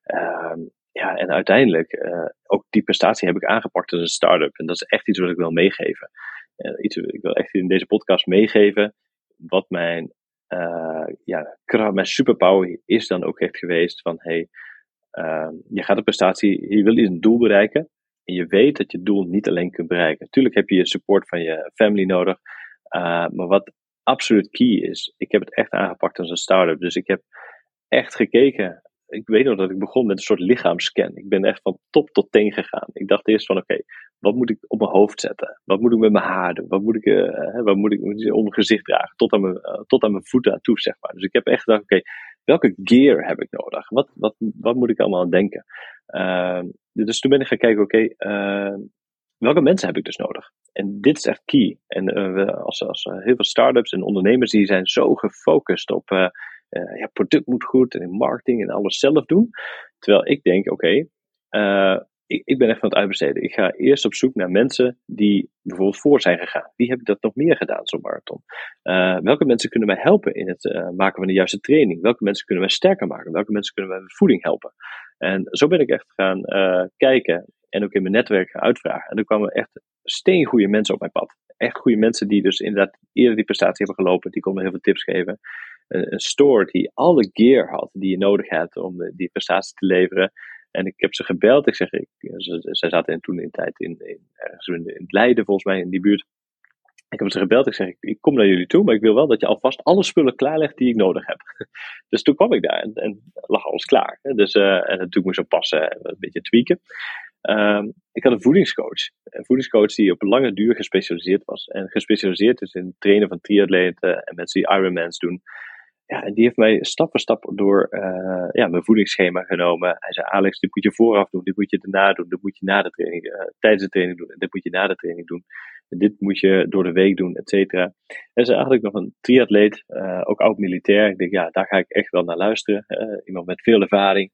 Uh, ja, en uiteindelijk, ook die prestatie heb ik aangepakt als een start-up. En dat is echt iets wat ik wil meegeven. Uh, iets, ik wil echt in deze podcast meegeven wat mijn, uh, ja, mijn superpower is dan ook echt geweest. Van hey, uh, je gaat een prestatie, je wil een doel bereiken. En je weet dat je doel niet alleen kunt bereiken. Natuurlijk heb je je support van je family nodig. Uh, maar wat absoluut key is, ik heb het echt aangepakt als een start-up. Dus ik heb echt gekeken ik weet nog dat ik begon met een soort lichaamscan. Ik ben echt van top tot teen gegaan. Ik dacht eerst van oké, wat moet ik op mijn hoofd zetten? Wat moet ik met mijn haar doen? Wat moet ik, uh, wat moet ik om mijn gezicht dragen? Tot aan mijn, uh, tot aan mijn voeten aan toe, zeg maar. Dus ik heb echt gedacht, oké, welke gear heb ik nodig? Wat, wat, wat moet ik allemaal aan denken? Uh, dus toen ben ik gaan kijken, oké, ehm, welke mensen heb ik dus nodig? En dit is echt key. En eh, als, als heel veel start-ups en ondernemers, die zijn zo gefocust op ja, product moet goed en in marketing en alles zelf doen. Terwijl ik denk, oké, uh, ik, ik, ben echt van het uitbesteden. Ik ga eerst op zoek naar mensen die bijvoorbeeld voor zijn gegaan. Wie hebben dat nog meer gedaan, zo'n marathon? Uh, welke mensen kunnen mij helpen in het maken van de juiste training? Welke mensen kunnen wij sterker maken? Welke mensen kunnen wij met voeding helpen? En zo ben ik echt gaan kijken en ook in mijn netwerk gaan uitvragen. En er kwamen echt steengoede mensen op mijn pad. echt goede mensen die dus inderdaad eerder die prestatie hebben gelopen. Die konden heel veel tips geven. Een store die alle gear had die je nodig hebt om die prestatie te leveren. En ik heb ze gebeld. Ik zeg, ik, ze, zij zaten toen in tijd in, in, ergens in, Leiden, volgens mij, in die buurt. Ik heb ze gebeld. Ik zeg, ik, kom naar jullie toe, maar ik wil wel dat je alvast alle spullen klaarlegt die ik nodig heb. dus toen kwam ik daar en, en lag alles klaar. Dus, uh, en natuurlijk moest ik passen en een beetje tweaken. Um, ik had een voedingscoach. Een voedingscoach die op lange duur gespecialiseerd was. En gespecialiseerd is in het trainen van triatleten en mensen die Ironmans doen. Ja, en die heeft mij stap voor stap door uh, ja, mijn voedingsschema genomen. Hij zei, Alex, dit moet je vooraf doen, dit moet je daarna doen, dit moet je na de training, uh, tijdens de training doen, en dit moet je na de training doen. En dit moet je door de week doen, et cetera. En ze eigenlijk nog een triatleet, uh, ook oud-militair. Ik denk, ja, daar ga ik echt wel naar luisteren. iemand met veel ervaring.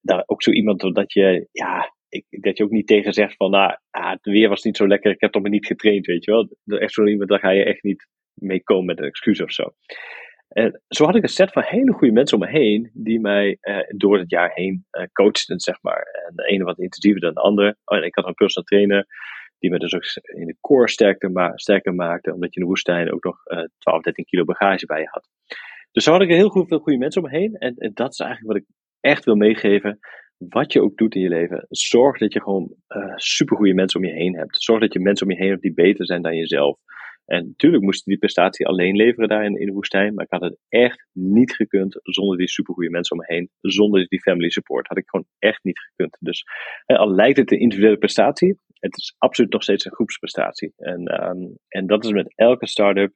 daar ook zo iemand dat je, ja, ik, dat je ook niet tegen zegt van, nou, ah, het weer was niet zo lekker, ik heb toch maar niet getraind, weet je wel. Echt zo iemand, daar ga je echt niet mee komen met een excuus of zo. En zo had ik een set van hele goede mensen om me heen, die mij eh, door het jaar heen uh, coachten, zeg maar. En de ene wat intensiever dan de ander. Oh, en ik had een personal trainer, die me dus ook in de core sterker, sterker maakte, omdat je in de woestijn ook nog uh, 12, 13 kilo bagage bij je had. Dus zo had ik heel goed, veel goede mensen om me heen. En, en, dat is eigenlijk wat ik echt wil meegeven. Wat je ook doet in je leven, zorg dat je gewoon uh, supergoeie mensen om je heen hebt. Zorg dat je mensen om je heen hebt die beter zijn dan jezelf. En natuurlijk moest die prestatie alleen leveren daar in, de woestijn. Maar ik had het echt niet gekund zonder die supergoeie mensen om me heen. Zonder die family support. Had ik gewoon echt niet gekund. Dus al lijkt het een individuele prestatie. Het is absoluut nog steeds een groepsprestatie. En, um, en dat is met elke start-up.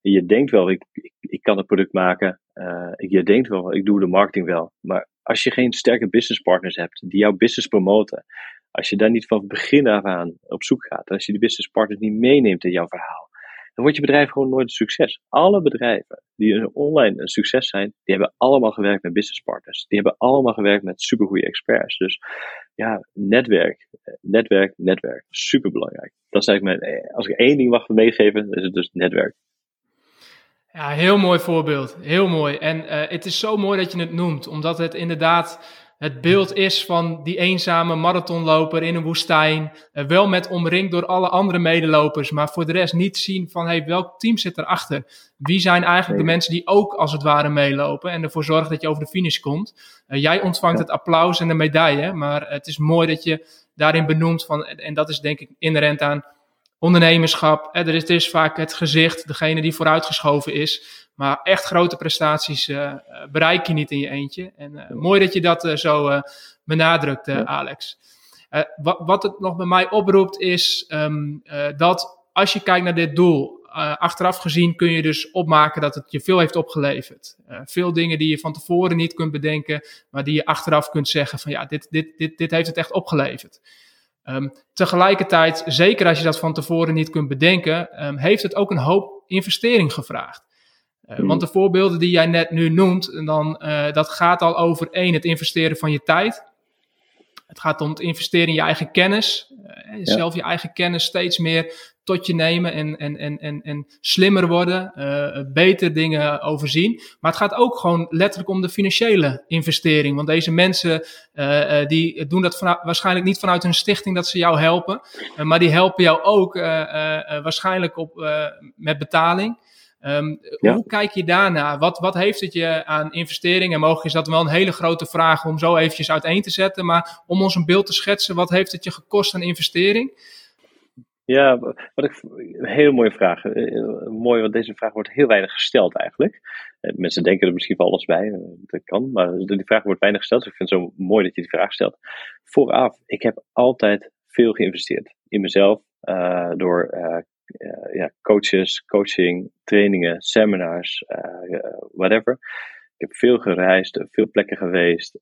Je denkt wel, ik, ik, ik kan het product maken. Uh, je denkt wel, ik doe de marketing wel. Maar als je geen sterke businesspartners hebt die jouw business promoten. Als je daar niet van begin af aan op zoek gaat. Als je die businesspartners niet meeneemt in jouw verhaal dan wordt je bedrijf gewoon nooit een succes. Alle bedrijven die online een succes zijn, die hebben allemaal gewerkt met business partners. Die hebben allemaal gewerkt met supergoeie experts. Dus ja, netwerk, netwerk, netwerk. Super belangrijk. Dat is eigenlijk mijn, eh, als ik één ding mag meegeven, is het dus netwerk. Ja, heel mooi voorbeeld. Heel mooi. En uh, het is zo mooi dat je het noemt, omdat het inderdaad het beeld is van die eenzame marathonloper in een woestijn. Uh, wel met omringd door alle andere medelopers, maar voor de rest niet zien van hey, welk team zit erachter. Wie zijn eigenlijk de mensen die ook als het ware meelopen en ervoor zorgen dat je over de finish komt. Uh, jij ontvangt het applaus en de medaille, maar het is mooi dat je daarin benoemt van, en dat is denk ik inherent aan ondernemerschap. Er is, er is vaak het gezicht, degene die vooruitgeschoven is. Maar echt grote prestaties uh, bereik je niet in je eentje. En uh, mooi dat je dat zo benadrukt, Alex. Wat, wat, het nog bij mij oproept is um, dat als je kijkt naar dit doel, achteraf gezien kun je dus opmaken dat het je veel heeft opgeleverd. veel dingen die je van tevoren niet kunt bedenken, maar die je achteraf kunt zeggen van ja, dit, dit, dit, dit heeft het echt opgeleverd. Um, tegelijkertijd, zeker als je dat van tevoren niet kunt bedenken, um, heeft het ook een hoop investering gevraagd. Uh, want de voorbeelden die jij net nu noemt, dan, uh, dat gaat al over één, het investeren van je tijd. Het gaat om het investeren in je eigen kennis. Uh, ja. Zelf je eigen kennis steeds meer tot je nemen en, en, en, en, en slimmer worden, beter dingen overzien. Maar het gaat ook gewoon letterlijk om de financiële investering. Want deze mensen die doen dat vanuit, waarschijnlijk niet vanuit hun stichting dat ze jou helpen. maar die helpen jou ook waarschijnlijk op, met betaling. Um, ja. Hoe kijk je daarna? Wat, wat heeft het je aan investeringen? Mogelijk is dat wel een hele grote vraag om zo eventjes uiteen te zetten. Maar om ons een beeld te schetsen, wat heeft het je gekost aan investering? Ja, wat ik, een hele mooie vraag. Uh, mooi, want deze vraag wordt heel weinig gesteld eigenlijk. Uh, mensen denken er misschien wel alles bij, dat kan, maar die vraag wordt weinig gesteld. Dus ik vind het zo mooi dat je die vraag stelt. Vooraf, ik heb altijd veel geïnvesteerd in mezelf door uh, ja, coaches, coaching, trainingen, seminars, uh, whatever. Ik heb veel gereisd, veel plekken geweest,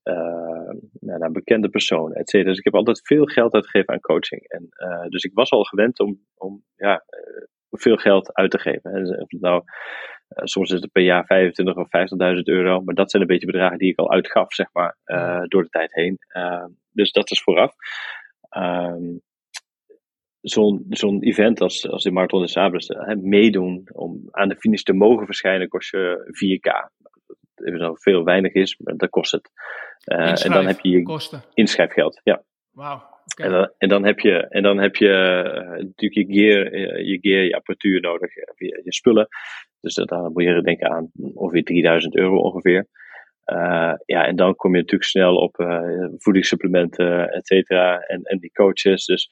naar, naar, bekende personen, et cetera. Dus ik heb altijd veel geld uitgegeven aan coaching. En, dus ik was al gewend om, om ja, veel geld uit te geven. En of nou, soms is het per jaar 25 of 50.000 euro, maar dat zijn een beetje bedragen die ik al uitgaf, zeg maar, door de tijd heen. dus dat is vooraf. Um, zo'n zo'n event als, als de Marathon de Sables, hè, meedoen om aan de finish te mogen verschijnen, kost je 4K. Even zo veel weinig is, maar dat kost het. Uh, en dan heb je je kosten. inschrijfgeld. Ja. Wauw. En, dan, en, dan, heb je, en dan heb je uh, natuurlijk je gear, je, gear, je apparatuur nodig, je, je spullen. Dus dan moet je denken aan ongeveer 3000 euro ongeveer. Uh, ja, en dan kom je natuurlijk snel op uh, voedingssupplementen, et cetera, en, en die coaches. Dus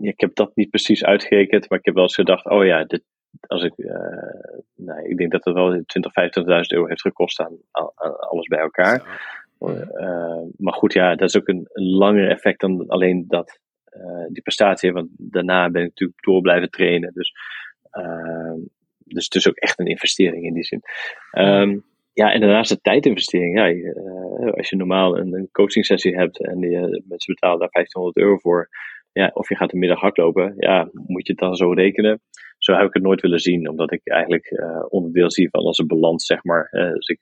ik heb dat niet precies uitgerekend, maar ik heb wel eens gedacht, oh ja, dit, als ik, uh, nee, ik denk dat het wel 20.000, 25.000 euro heeft gekost aan, aan, alles bij elkaar. maar goed, ja, dat is ook een, een langer effect dan alleen dat, die prestatie. Want daarna ben ik natuurlijk door blijven trainen. Dus, dus het is ook echt een investering in die zin. Um, ja, en daarnaast de tijdinvestering. Ja, als je normaal een, een coaching sessie hebt en die, mensen betalen daar 1500 euro voor. Ja, of je gaat een middag hardlopen, ja, moet je het dan zo rekenen. Zo heb ik het nooit willen zien, omdat ik eigenlijk uh, onderdeel zie van onze balans, zeg maar. dus ik,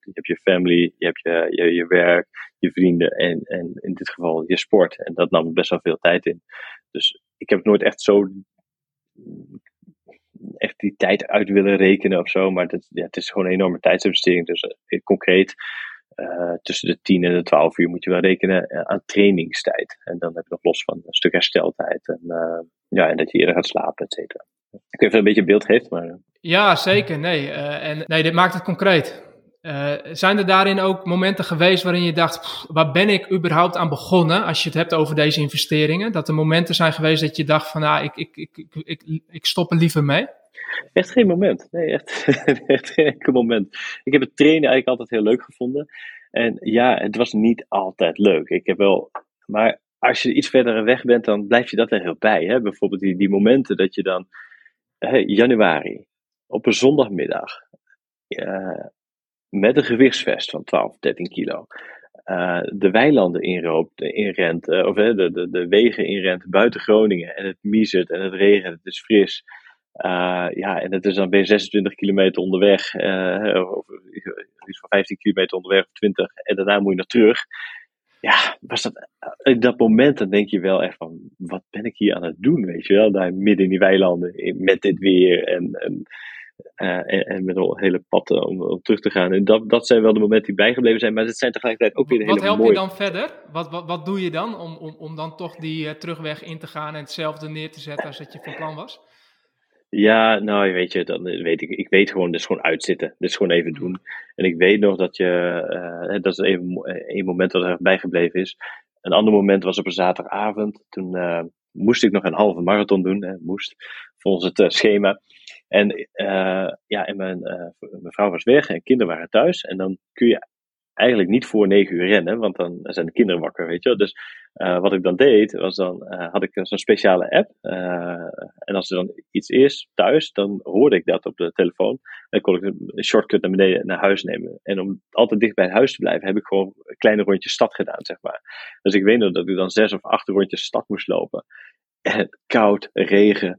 je hebt je family, je hebt je, je, je werk, je vrienden en, en in dit geval je sport. En dat nam best wel veel tijd in. Dus ik heb nooit echt zo echt die tijd uit willen rekenen of zo. Maar dat, ja, het is gewoon een enorme tijdsinvestering. Dus concreet, uh, tussen de 10 en de 12 uur moet je wel rekenen uh, aan trainingstijd. En dan heb je nog los van een stuk hersteltijd. En, ja, en dat je eerder gaat slapen, et cetera. Ik weet niet of een beetje beeld geeft, maar... Ja, zeker. Nee, en, nee dit maakt het concreet. Zijn er daarin ook momenten geweest waarin je dacht, waar ben ik überhaupt aan begonnen als je het hebt over deze investeringen? Dat er momenten zijn geweest dat je dacht van, nou, ik, ik, ik, ik, ik stop er liever mee? Echt geen moment. Nee, echt, echt geen moment. Ik heb het trainen eigenlijk altijd heel leuk gevonden. En ja, het was niet altijd leuk. Ik heb wel, maar als je iets verder weg bent, dan blijf je dat er heel bij. Hè? Bijvoorbeeld die, die momenten dat je dan, januari, op een zondagmiddag, uh, met een gewichtsvest van 12, 13 kilo. Uh, de weilanden inroopt, inrent, uh, of de, de, de wegen inrent buiten Groningen. En het miezert en het regent, het is fris. Uh, ja, en het is dan ben je 26 kilometer onderweg, of iets van 15 kilometer onderweg of 20. En daarna moet je nog terug. Ja, was dat, in dat moment dan denk je wel echt van, wat ben ik hier aan het doen, weet je wel? Daar midden in die weilanden, met dit weer en, en uh, en, met een hele pad om, om, terug te gaan. En dat, dat zijn wel de momenten die bijgebleven zijn, maar het zijn tegelijkertijd ook weer de wat hele Wat helpt je dan verder? Wat, wat, wat doe je dan om, om, om dan toch die uh, terugweg in te gaan en hetzelfde neer te zetten als dat je van plan was? Ja, nou, weet je, dan weet ik, ik weet gewoon, dus gewoon uitzitten. Dus gewoon even doen. En ik weet nog dat je, uh, dat is even een moment dat er bijgebleven is. Een ander moment was op een zaterdagavond. Toen moest ik nog een halve marathon doen. Hè, moest, volgens het schema. En, ja, en mijn, mijn vrouw was weg en kinderen waren thuis. En dan kun je eigenlijk niet voor negen uur rennen, want dan zijn de kinderen wakker, weet je Dus uh, wat ik dan deed, was dan had ik zo'n speciale app. en als er dan iets is thuis, dan hoorde ik dat op de telefoon. En kon ik een shortcut naar beneden naar huis nemen. En om altijd dicht bij het huis te blijven, heb ik gewoon kleine rondjes stad gedaan, zeg maar. Dus ik weet nog dat ik dan zes of acht rondjes stad moest lopen. En koud, regen.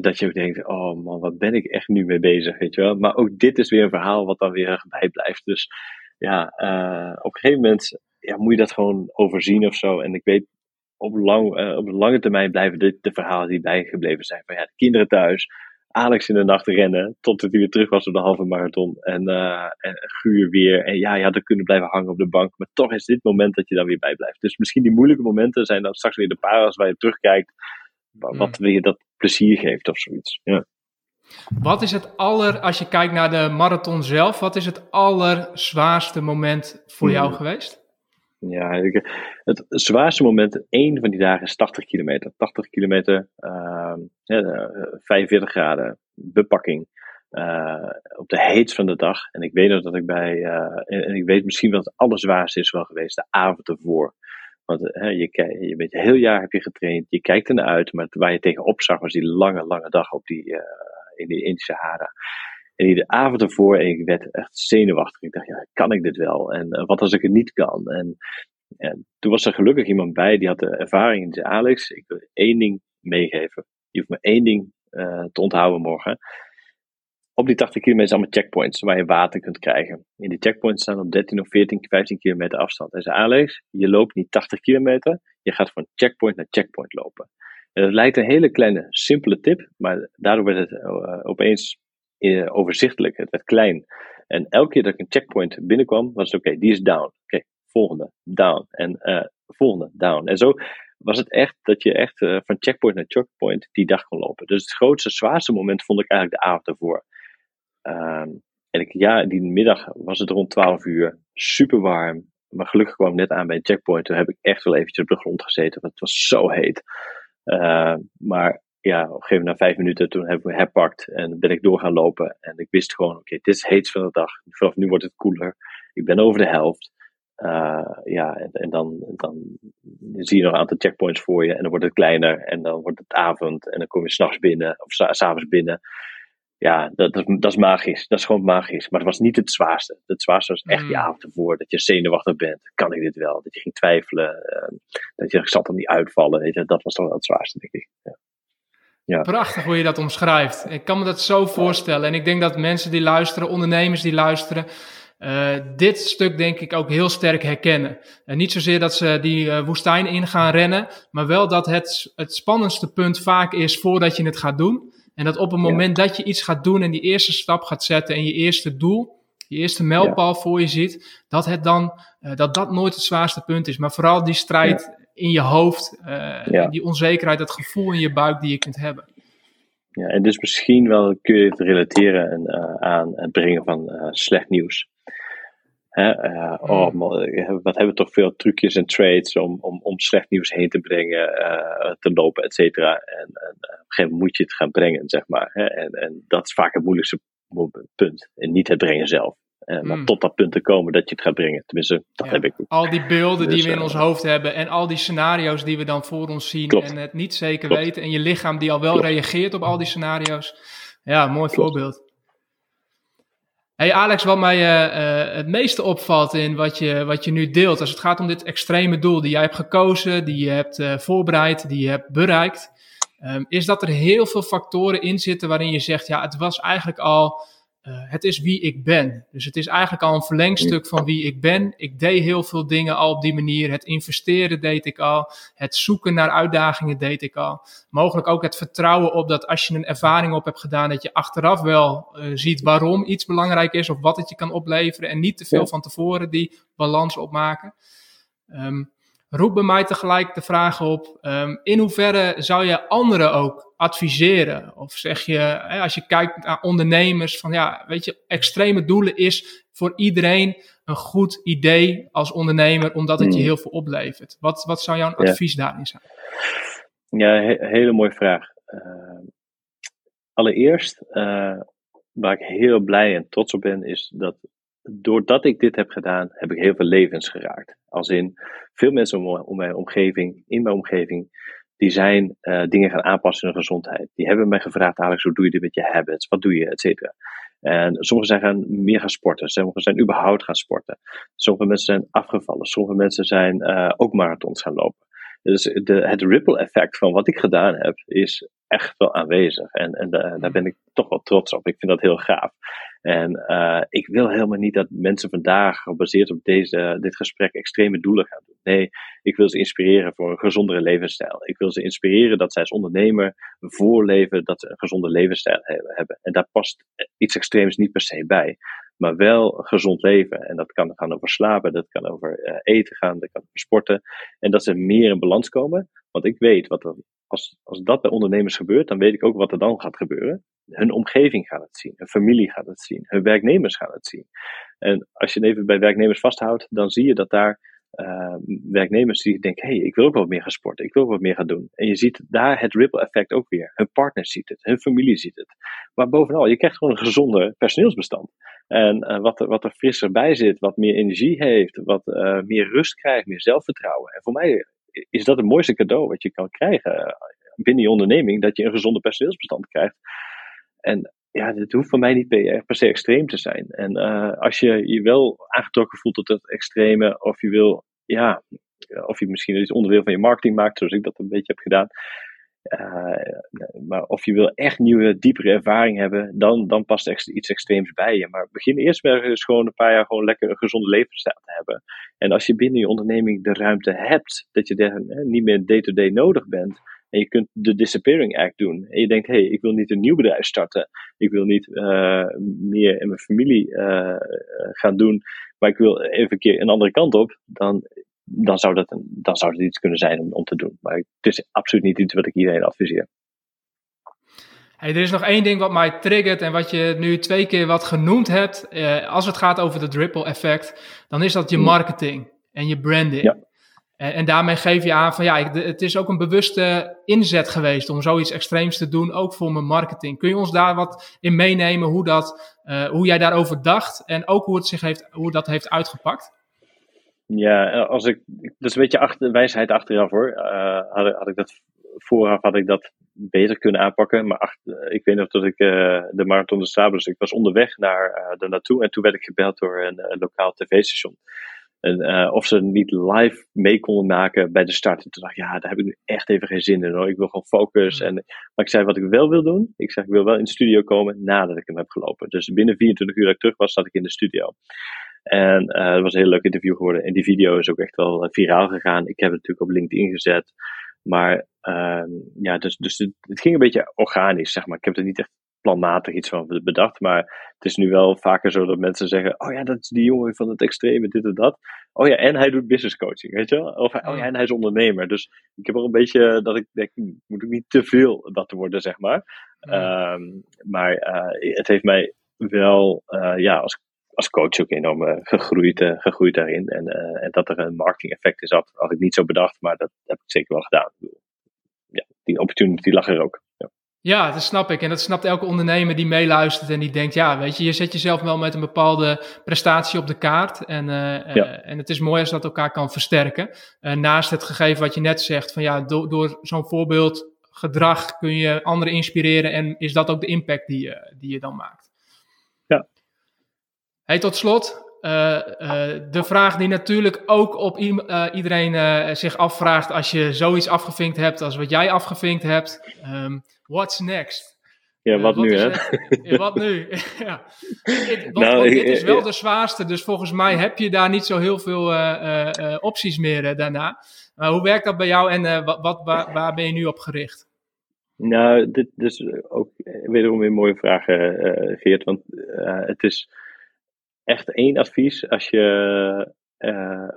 Dat je denkt, oh man, wat ben ik echt nu mee bezig, weet je wel. Maar ook dit is weer een verhaal wat dan weer bijblijft. Dus ja, uh, op een gegeven moment ja, moet je dat gewoon overzien of zo. En ik weet, op, lang, uh, op lange termijn blijven dit de verhalen die bijgebleven zijn. Van ja, de kinderen thuis, Alex in de nacht rennen, totdat hij weer terug was op de halve marathon. En, en guur weer. En ja, je had er kunnen blijven hangen op de bank. Maar toch is dit moment dat je dan weer bijblijft. Dus misschien die moeilijke momenten zijn dan straks weer de parels waar je terugkijkt. Wat mm. weer dat plezier geeft of zoiets. Ja. Wat is het aller, als je kijkt naar de marathon zelf, wat is het allerzwaarste moment voor jou hmm. geweest? Ja, het zwaarste moment, één van die dagen is 80 kilometer. 80 kilometer, uh, ja, 45 graden, bepakking. Uh, op de heetst van de dag. En ik weet nog dat ik bij, uh, en ik weet misschien wat het allerzwaarste is wel geweest, de avond ervoor. Want je, je bent heel jaar heb je getraind, je kijkt er naar uit, maar waar je tegenop zag was die lange, lange dag op die, in die Indische Sahara. En de avond ervoor, en ik werd echt zenuwachtig. Ik dacht, ja, kan ik dit wel? En uh, wat als ik het niet kan? En, en, toen was er gelukkig iemand bij, die had de ervaring. En zei, Alex, ik wil één ding meegeven. Je hoeft me één ding uh, te onthouden morgen op die 80 kilometer zijn allemaal checkpoints waar je water kunt krijgen. En die checkpoints staan op 13 of 14, 15 kilometer afstand. Hij zei, Alex, je loopt niet 80 kilometer, je gaat van checkpoint naar checkpoint lopen. En dat lijkt een hele kleine, simpele tip, maar daardoor werd het uh, opeens uh, overzichtelijk. Het werd klein. En elke keer dat ik een checkpoint binnenkwam, was het oké, die is down. Oké, volgende, down. En uh, volgende, down. En zo was het echt dat je echt van checkpoint naar checkpoint die dag kon lopen. Dus het grootste, zwaarste moment vond ik eigenlijk de avond ervoor. Ehm, en ik, ja, die middag was het rond 12 uur, super warm. Maar gelukkig kwam ik net aan bij een checkpoint. Toen heb ik echt wel eventjes op de grond gezeten, want het was zo heet. Uh, maar ja, op een gegeven moment na vijf minuten, toen heb ik me herpakt en ben ik door gaan lopen. En ik wist gewoon, oké, dit is heet van de dag. Vanaf nu wordt het koeler. Ik ben over de helft. Uh, ja, en, en, dan, dan zie je nog een aantal checkpoints voor je en dan wordt het kleiner en dan wordt het avond en dan kom je s'nachts binnen of s'avonds binnen ja, dat, dat, dat, is magisch. Dat is gewoon magisch. Maar het was niet het zwaarste. Het zwaarste was echt die mm. avond ervoor. Dat je zenuwachtig bent. Kan ik dit wel? Dat je ging twijfelen. Uh, dat je zat er niet uitvallen. Weet je, dat was toch wel het zwaarste, denk ik. Ja. Ja. Prachtig hoe je dat omschrijft. Ik kan me dat zo voorstellen. En ik denk dat mensen die luisteren, ondernemers die luisteren, uh, dit stuk denk ik ook heel sterk herkennen. En niet zozeer dat ze die uh, woestijn in gaan rennen, maar wel dat het het spannendste punt vaak is voordat je het gaat doen. En dat op het moment dat je iets gaat doen en die eerste stap gaat zetten en je eerste doel, je eerste mijlpaal voor je ziet, dat het dan, uh, dat dat nooit het zwaarste punt is. Maar vooral die strijd in je hoofd, uh, die onzekerheid, dat gevoel in je buik die je kunt hebben. Ja, en dus misschien wel kun je het relateren uh, aan het brengen van slecht nieuws. Hè, uh, oh, wat hebben we toch veel trucjes en trades om, om, om slecht nieuws heen te brengen, uh, te lopen, et cetera. En, en op een gegeven moment moet je het gaan brengen, zeg maar. Hè? En, en dat is vaak het moeilijkste punt. En niet het brengen zelf. Uh, maar mm. tot dat punt te komen dat je het gaat brengen. Tenminste, dat heb ik. Al die beelden die dus, we in ons hoofd hebben en al die scenario's die we dan voor ons zien klopt. en het niet zeker weten. En je lichaam die al wel reageert op al die scenario's. Ja, mooi voorbeeld. Hey Alex, wat mij uh, het meeste opvalt in wat je, wat je nu deelt, als het gaat om dit extreme doel die jij hebt gekozen, die je hebt uh, voorbereid, die je hebt bereikt, um, is dat er heel veel factoren in zitten waarin je zegt, ja, het was eigenlijk al uh, het is wie ik ben. Dus het is eigenlijk al een verlengstuk van wie ik ben. Ik deed heel veel dingen al op die manier. Het investeren deed ik al. Het zoeken naar uitdagingen deed ik al. Mogelijk ook het vertrouwen op dat als je een ervaring op hebt gedaan, dat je achteraf wel uh, ziet waarom iets belangrijk is of wat het je kan opleveren. En niet te veel van tevoren die balans opmaken. Um, roep bij mij tegelijk de vraag op: um, in hoeverre zou je anderen ook adviseren? Of zeg je, hè, als je kijkt naar ondernemers, van ja, weet je, extreme doelen is voor iedereen een goed idee als ondernemer, omdat het je hmm. heel veel oplevert. Wat, wat zou jouw advies daarin zijn? Ja, he hele mooie vraag. Uh, allereerst, uh, waar ik heel blij en trots op ben, is dat doordat ik dit heb gedaan, heb ik heel veel levens geraakt. Als in veel mensen om, mijn omgeving, in mijn omgeving, die zijn uh, dingen gaan aanpassen in hun gezondheid. Die hebben mij gevraagd, Alex, hoe doe je dit met je habits? Wat doe je, et cetera. En sommigen zijn gaan meer gaan sporten. Sommigen zijn überhaupt gaan sporten. Sommige mensen zijn afgevallen. Sommige mensen zijn uh, ook marathons gaan lopen. Dus de, het ripple effect van wat ik gedaan heb, is echt wel aanwezig. En, en uh, daar ben ik toch wel trots op. Ik vind dat heel gaaf. En uh, ik wil helemaal niet dat mensen vandaag, gebaseerd op deze, dit gesprek, extreme doelen gaan doen. Nee, ik wil ze inspireren voor een gezondere levensstijl. Ik wil ze inspireren dat zij als ondernemer voorleven dat ze een gezonde levensstijl hebben. En daar past iets extreems niet per se bij. Maar wel gezond leven. En dat kan gaan over slapen, dat kan over uh, eten gaan, dat kan over sporten. En dat ze meer in balans komen. Want ik weet wat er als, als dat bij ondernemers gebeurt, dan weet ik ook wat er dan gaat gebeuren. Hun omgeving gaat het zien, hun familie gaat het zien, hun werknemers gaan het zien. En als je het even bij werknemers vasthoudt, dan zie je dat daar uh, werknemers die denken, hé, hey, ik wil ook wat meer gaan sporten, ik wil wat meer gaan doen. En je ziet daar het ripple effect ook weer. Hun partner ziet het, hun familie ziet het. Maar bovenal, je krijgt gewoon een gezonde personeelsbestand. En uh, wat, er, wat er frisser bij zit, wat meer energie heeft, wat uh, meer rust krijgt, meer zelfvertrouwen. En voor mij is dat het mooiste cadeau wat je kan krijgen eh, binnen je onderneming, dat je een gezonde personeelsbestand krijgt. En ja, het hoeft voor mij niet per, se extreem te zijn. En uh, als je je wel aangetrokken voelt tot het extreme, of je wil, ja, of je misschien iets onderdeel van je marketing maakt, zoals ik dat een beetje heb gedaan, uh, maar of je wil echt nieuwe, diepere ervaring hebben, dan, dan past iets extreems bij je. Maar begin eerst maar eens gewoon een paar jaar gewoon lekker een gezonde levensstijl te hebben. En als je binnen je onderneming de ruimte hebt, dat je er niet meer day-to-day nodig bent, en je kunt de Disappearing Act doen. En je denkt, hé, hey, ik wil niet een nieuw bedrijf starten. Ik wil niet uh, meer in mijn familie uh, gaan doen. Maar ik wil even een keer een andere kant op. Dan dan, zou dat, dan zou het iets kunnen zijn om, om te doen. Maar het is absoluut niet iets wat ik iedereen adviseer. Hey, er is nog één ding wat mij triggert en wat je nu twee keer wat genoemd hebt. Uh, als het gaat over het ripple effect, dan is dat je mm. marketing en je branding. Ja. En, en, daarmee geef je aan van ja, het is ook een bewuste inzet geweest om zoiets extreems te doen, ook voor mijn marketing. Kun je ons daar wat in meenemen hoe, dat, uh, hoe jij daarover dacht en ook hoe, het zich heeft, hoe dat heeft uitgepakt? Ja, als ik, dat is een beetje achter, wijsheid achteraf hoor. Uh, had, ik dat vooraf had ik dat beter kunnen aanpakken. Maar ik weet nog dat ik uh, de Marathon de Sabels, ik was onderweg naar uh, daar naartoe en toen werd ik gebeld door een lokaal tv-station. En, uh, of ze niet live mee konden maken bij de start. En toen dacht ik, ja, daar heb ik nu echt even geen zin in hoor. Ik wil gewoon focus. En, maar ik zei wat ik wel wil doen. Ik zeg, ik wil wel in de studio komen nadat ik hem heb gelopen. Dus binnen 24 uur dat ik terug was, zat ik in de studio. En uh, het was een heel leuk interview geworden. En die video is ook echt wel viraal gegaan. Ik heb het natuurlijk op LinkedIn gezet. Maar uh, ja, dus, dus het, het, ging een beetje organisch, zeg maar. Ik heb er niet echt planmatig iets van bedacht. Maar het is nu wel vaker zo dat mensen zeggen: Oh ja, dat is die jongen van het extreme, dit en dat. Oh ja, en hij doet business coaching, weet je wel? Of oh ja, en hij is ondernemer. Dus ik heb er een beetje dat ik denk: moet ik niet te veel dat worden, zeg maar. Um, maar uh, het heeft mij wel, uh, ja, als, als coach ook enorm uh, gegroeid, gegroeid daarin. En, en dat er een marketing effect is, had, had ik niet zo bedacht, maar dat heb ik zeker wel gedaan. Ja, die opportunity lag er ook. Ja. Dat snap ik. En dat snapt elke ondernemer die meeluistert en die denkt, ja, weet je, je zet jezelf wel met een bepaalde prestatie op de kaart. En, uh, en het is mooi als dat elkaar kan versterken. Uh, naast het gegeven wat je net zegt, van ja, do door zo'n voorbeeld gedrag kun je anderen inspireren en is dat ook de impact die je, die je dan maakt. Ja. Hey, tot slot, uh, de vraag die natuurlijk ook op iedereen zich afvraagt als je zoiets afgevinkt hebt als wat jij afgevinkt hebt. Um, what's next? Ja, wat, nu hè? ja, wat nu? ja. want, nou, dit is wel de zwaarste, dus volgens mij heb je daar niet zo heel veel uh, opties meer daarna. Maar hoe werkt dat bij jou en wat, wat, waar, waar, ben je nu op gericht? Nou, dit is ook wederom weer een mooie vraag, Geert. Want het is echt één advies. Als je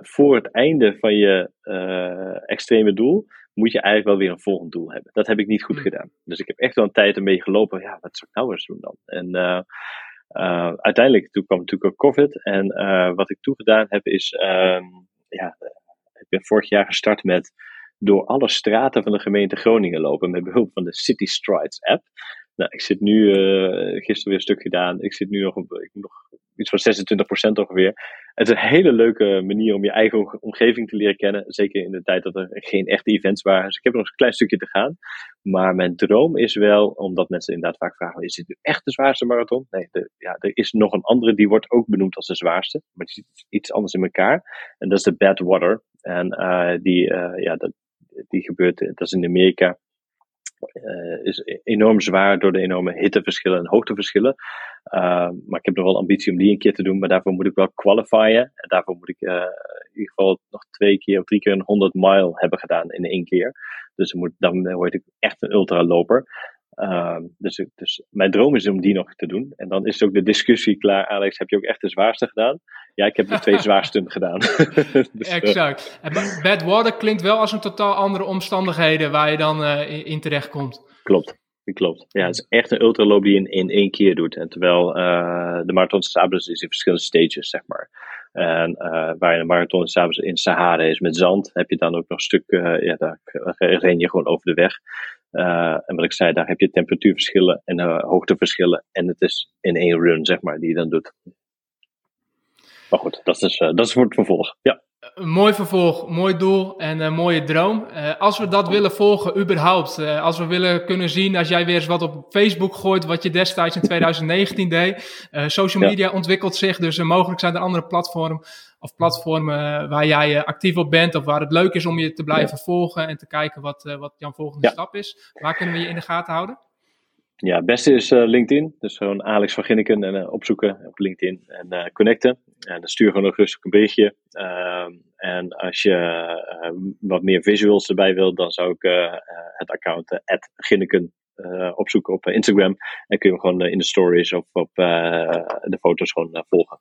voor het einde van je extreme doel moet je eigenlijk wel weer een volgend doel hebben. Dat heb ik niet goed hmm. gedaan. Dus ik heb echt wel een tijd ermee gelopen. Ja, wat zou ik nou eens doen dan? En uh, uh, uiteindelijk, toen kwam natuurlijk ook COVID. En uh, wat ik toen gedaan heb is, ehm, ja, ik ben vorig jaar gestart met door alle straten van de gemeente Groningen lopen met behulp van de City Strides app. Nou, ik zit nu, gisteren weer een stuk gedaan. Ik zit nu nog, ik moet nog iets van 26% ongeveer. Het is een hele leuke manier om je eigen omgeving te leren kennen. Zeker in de tijd dat er geen echte events waren. Dus ik heb nog een klein stukje te gaan. Maar mijn droom is wel, omdat mensen inderdaad vaak vragen: is dit nu echt de zwaarste marathon? Nee, de, ja, er is nog een andere die wordt ook benoemd als de zwaarste. Maar die zit iets anders in elkaar. En dat is de Badwater. En uh, die, uh, ja, dat, die gebeurt, dat is in Amerika. Uh, is enorm zwaar door de enorme hitteverschillen en hoogteverschillen. Uh, maar ik heb nog wel ambitie om die een keer te doen, maar daarvoor moet ik wel qualifyen. En daarvoor moet ik uh, in ieder geval nog twee keer of drie keer een 100 mile hebben gedaan in één keer. Dus dan word ik echt een ultraloper. Uh, dus, dus mijn droom is om die nog te doen. En dan is ook de discussie klaar. Alex, heb je ook echt de zwaarste gedaan? Ja, ik heb de twee zwaarste gedaan. dus, exact. Uh, Bad Water klinkt wel als een totaal andere omstandigheden waar je dan uh, in terecht komt. Klopt. Klopt. Ja, het is echt een ultraloop die je in, in één keer doet. En terwijl uh, de Marathon Sables is in verschillende stages, zeg maar. En uh, waar de Marathon Sables in Sahara is met zand, heb je dan ook nog een stuk, uh, ja, daar ren je gewoon over de weg. En wat ik zei, daar heb je temperatuurverschillen en hoogteverschillen. En het is in één run, zeg maar, die je dan doet. Maar goed, dat is, dat is voor het vervolg. Ja. Een mooi vervolg, mooi doel en een mooie droom. Uh, als we dat willen volgen, überhaupt, uh, als we willen kunnen zien, als jij weer eens wat op Facebook gooit, wat je destijds in 2019 deed. Uh, social media ontwikkelt zich, dus mogelijk zijn er andere platformen of platformen waar jij actief op bent of waar het leuk is om je te blijven volgen en te kijken wat, wat jouw volgende stap is. Waar kunnen we je in de gaten houden? Ja, het beste is uh, LinkedIn. Dus gewoon Alex van Ginneken en uh, opzoeken op LinkedIn en uh, connecten. En dan stuur gewoon nog rustig een berichtje. Ehm, en als je wat meer visuals erbij wilt, dan zou ik het account Ginneken opzoeken op Instagram. En kun je hem gewoon in de stories of op de foto's gewoon volgen.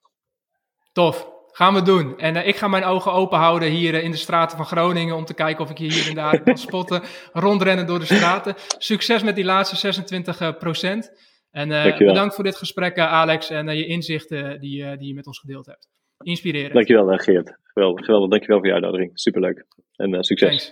Tof. Gaan we doen. En ik ga mijn ogen open houden hier in de straten van Groningen om te kijken of ik je hier en daar kan spotten. Rondrennen door de straten. Succes met die laatste 26 procent. En bedankt voor dit gesprek, Alex, en je inzichten die, die je met ons gedeeld hebt. Inspirerend. Dankjewel, Geert. Geweldig, geweldig. Dankjewel voor je uitnodiging. Superleuk. En succes.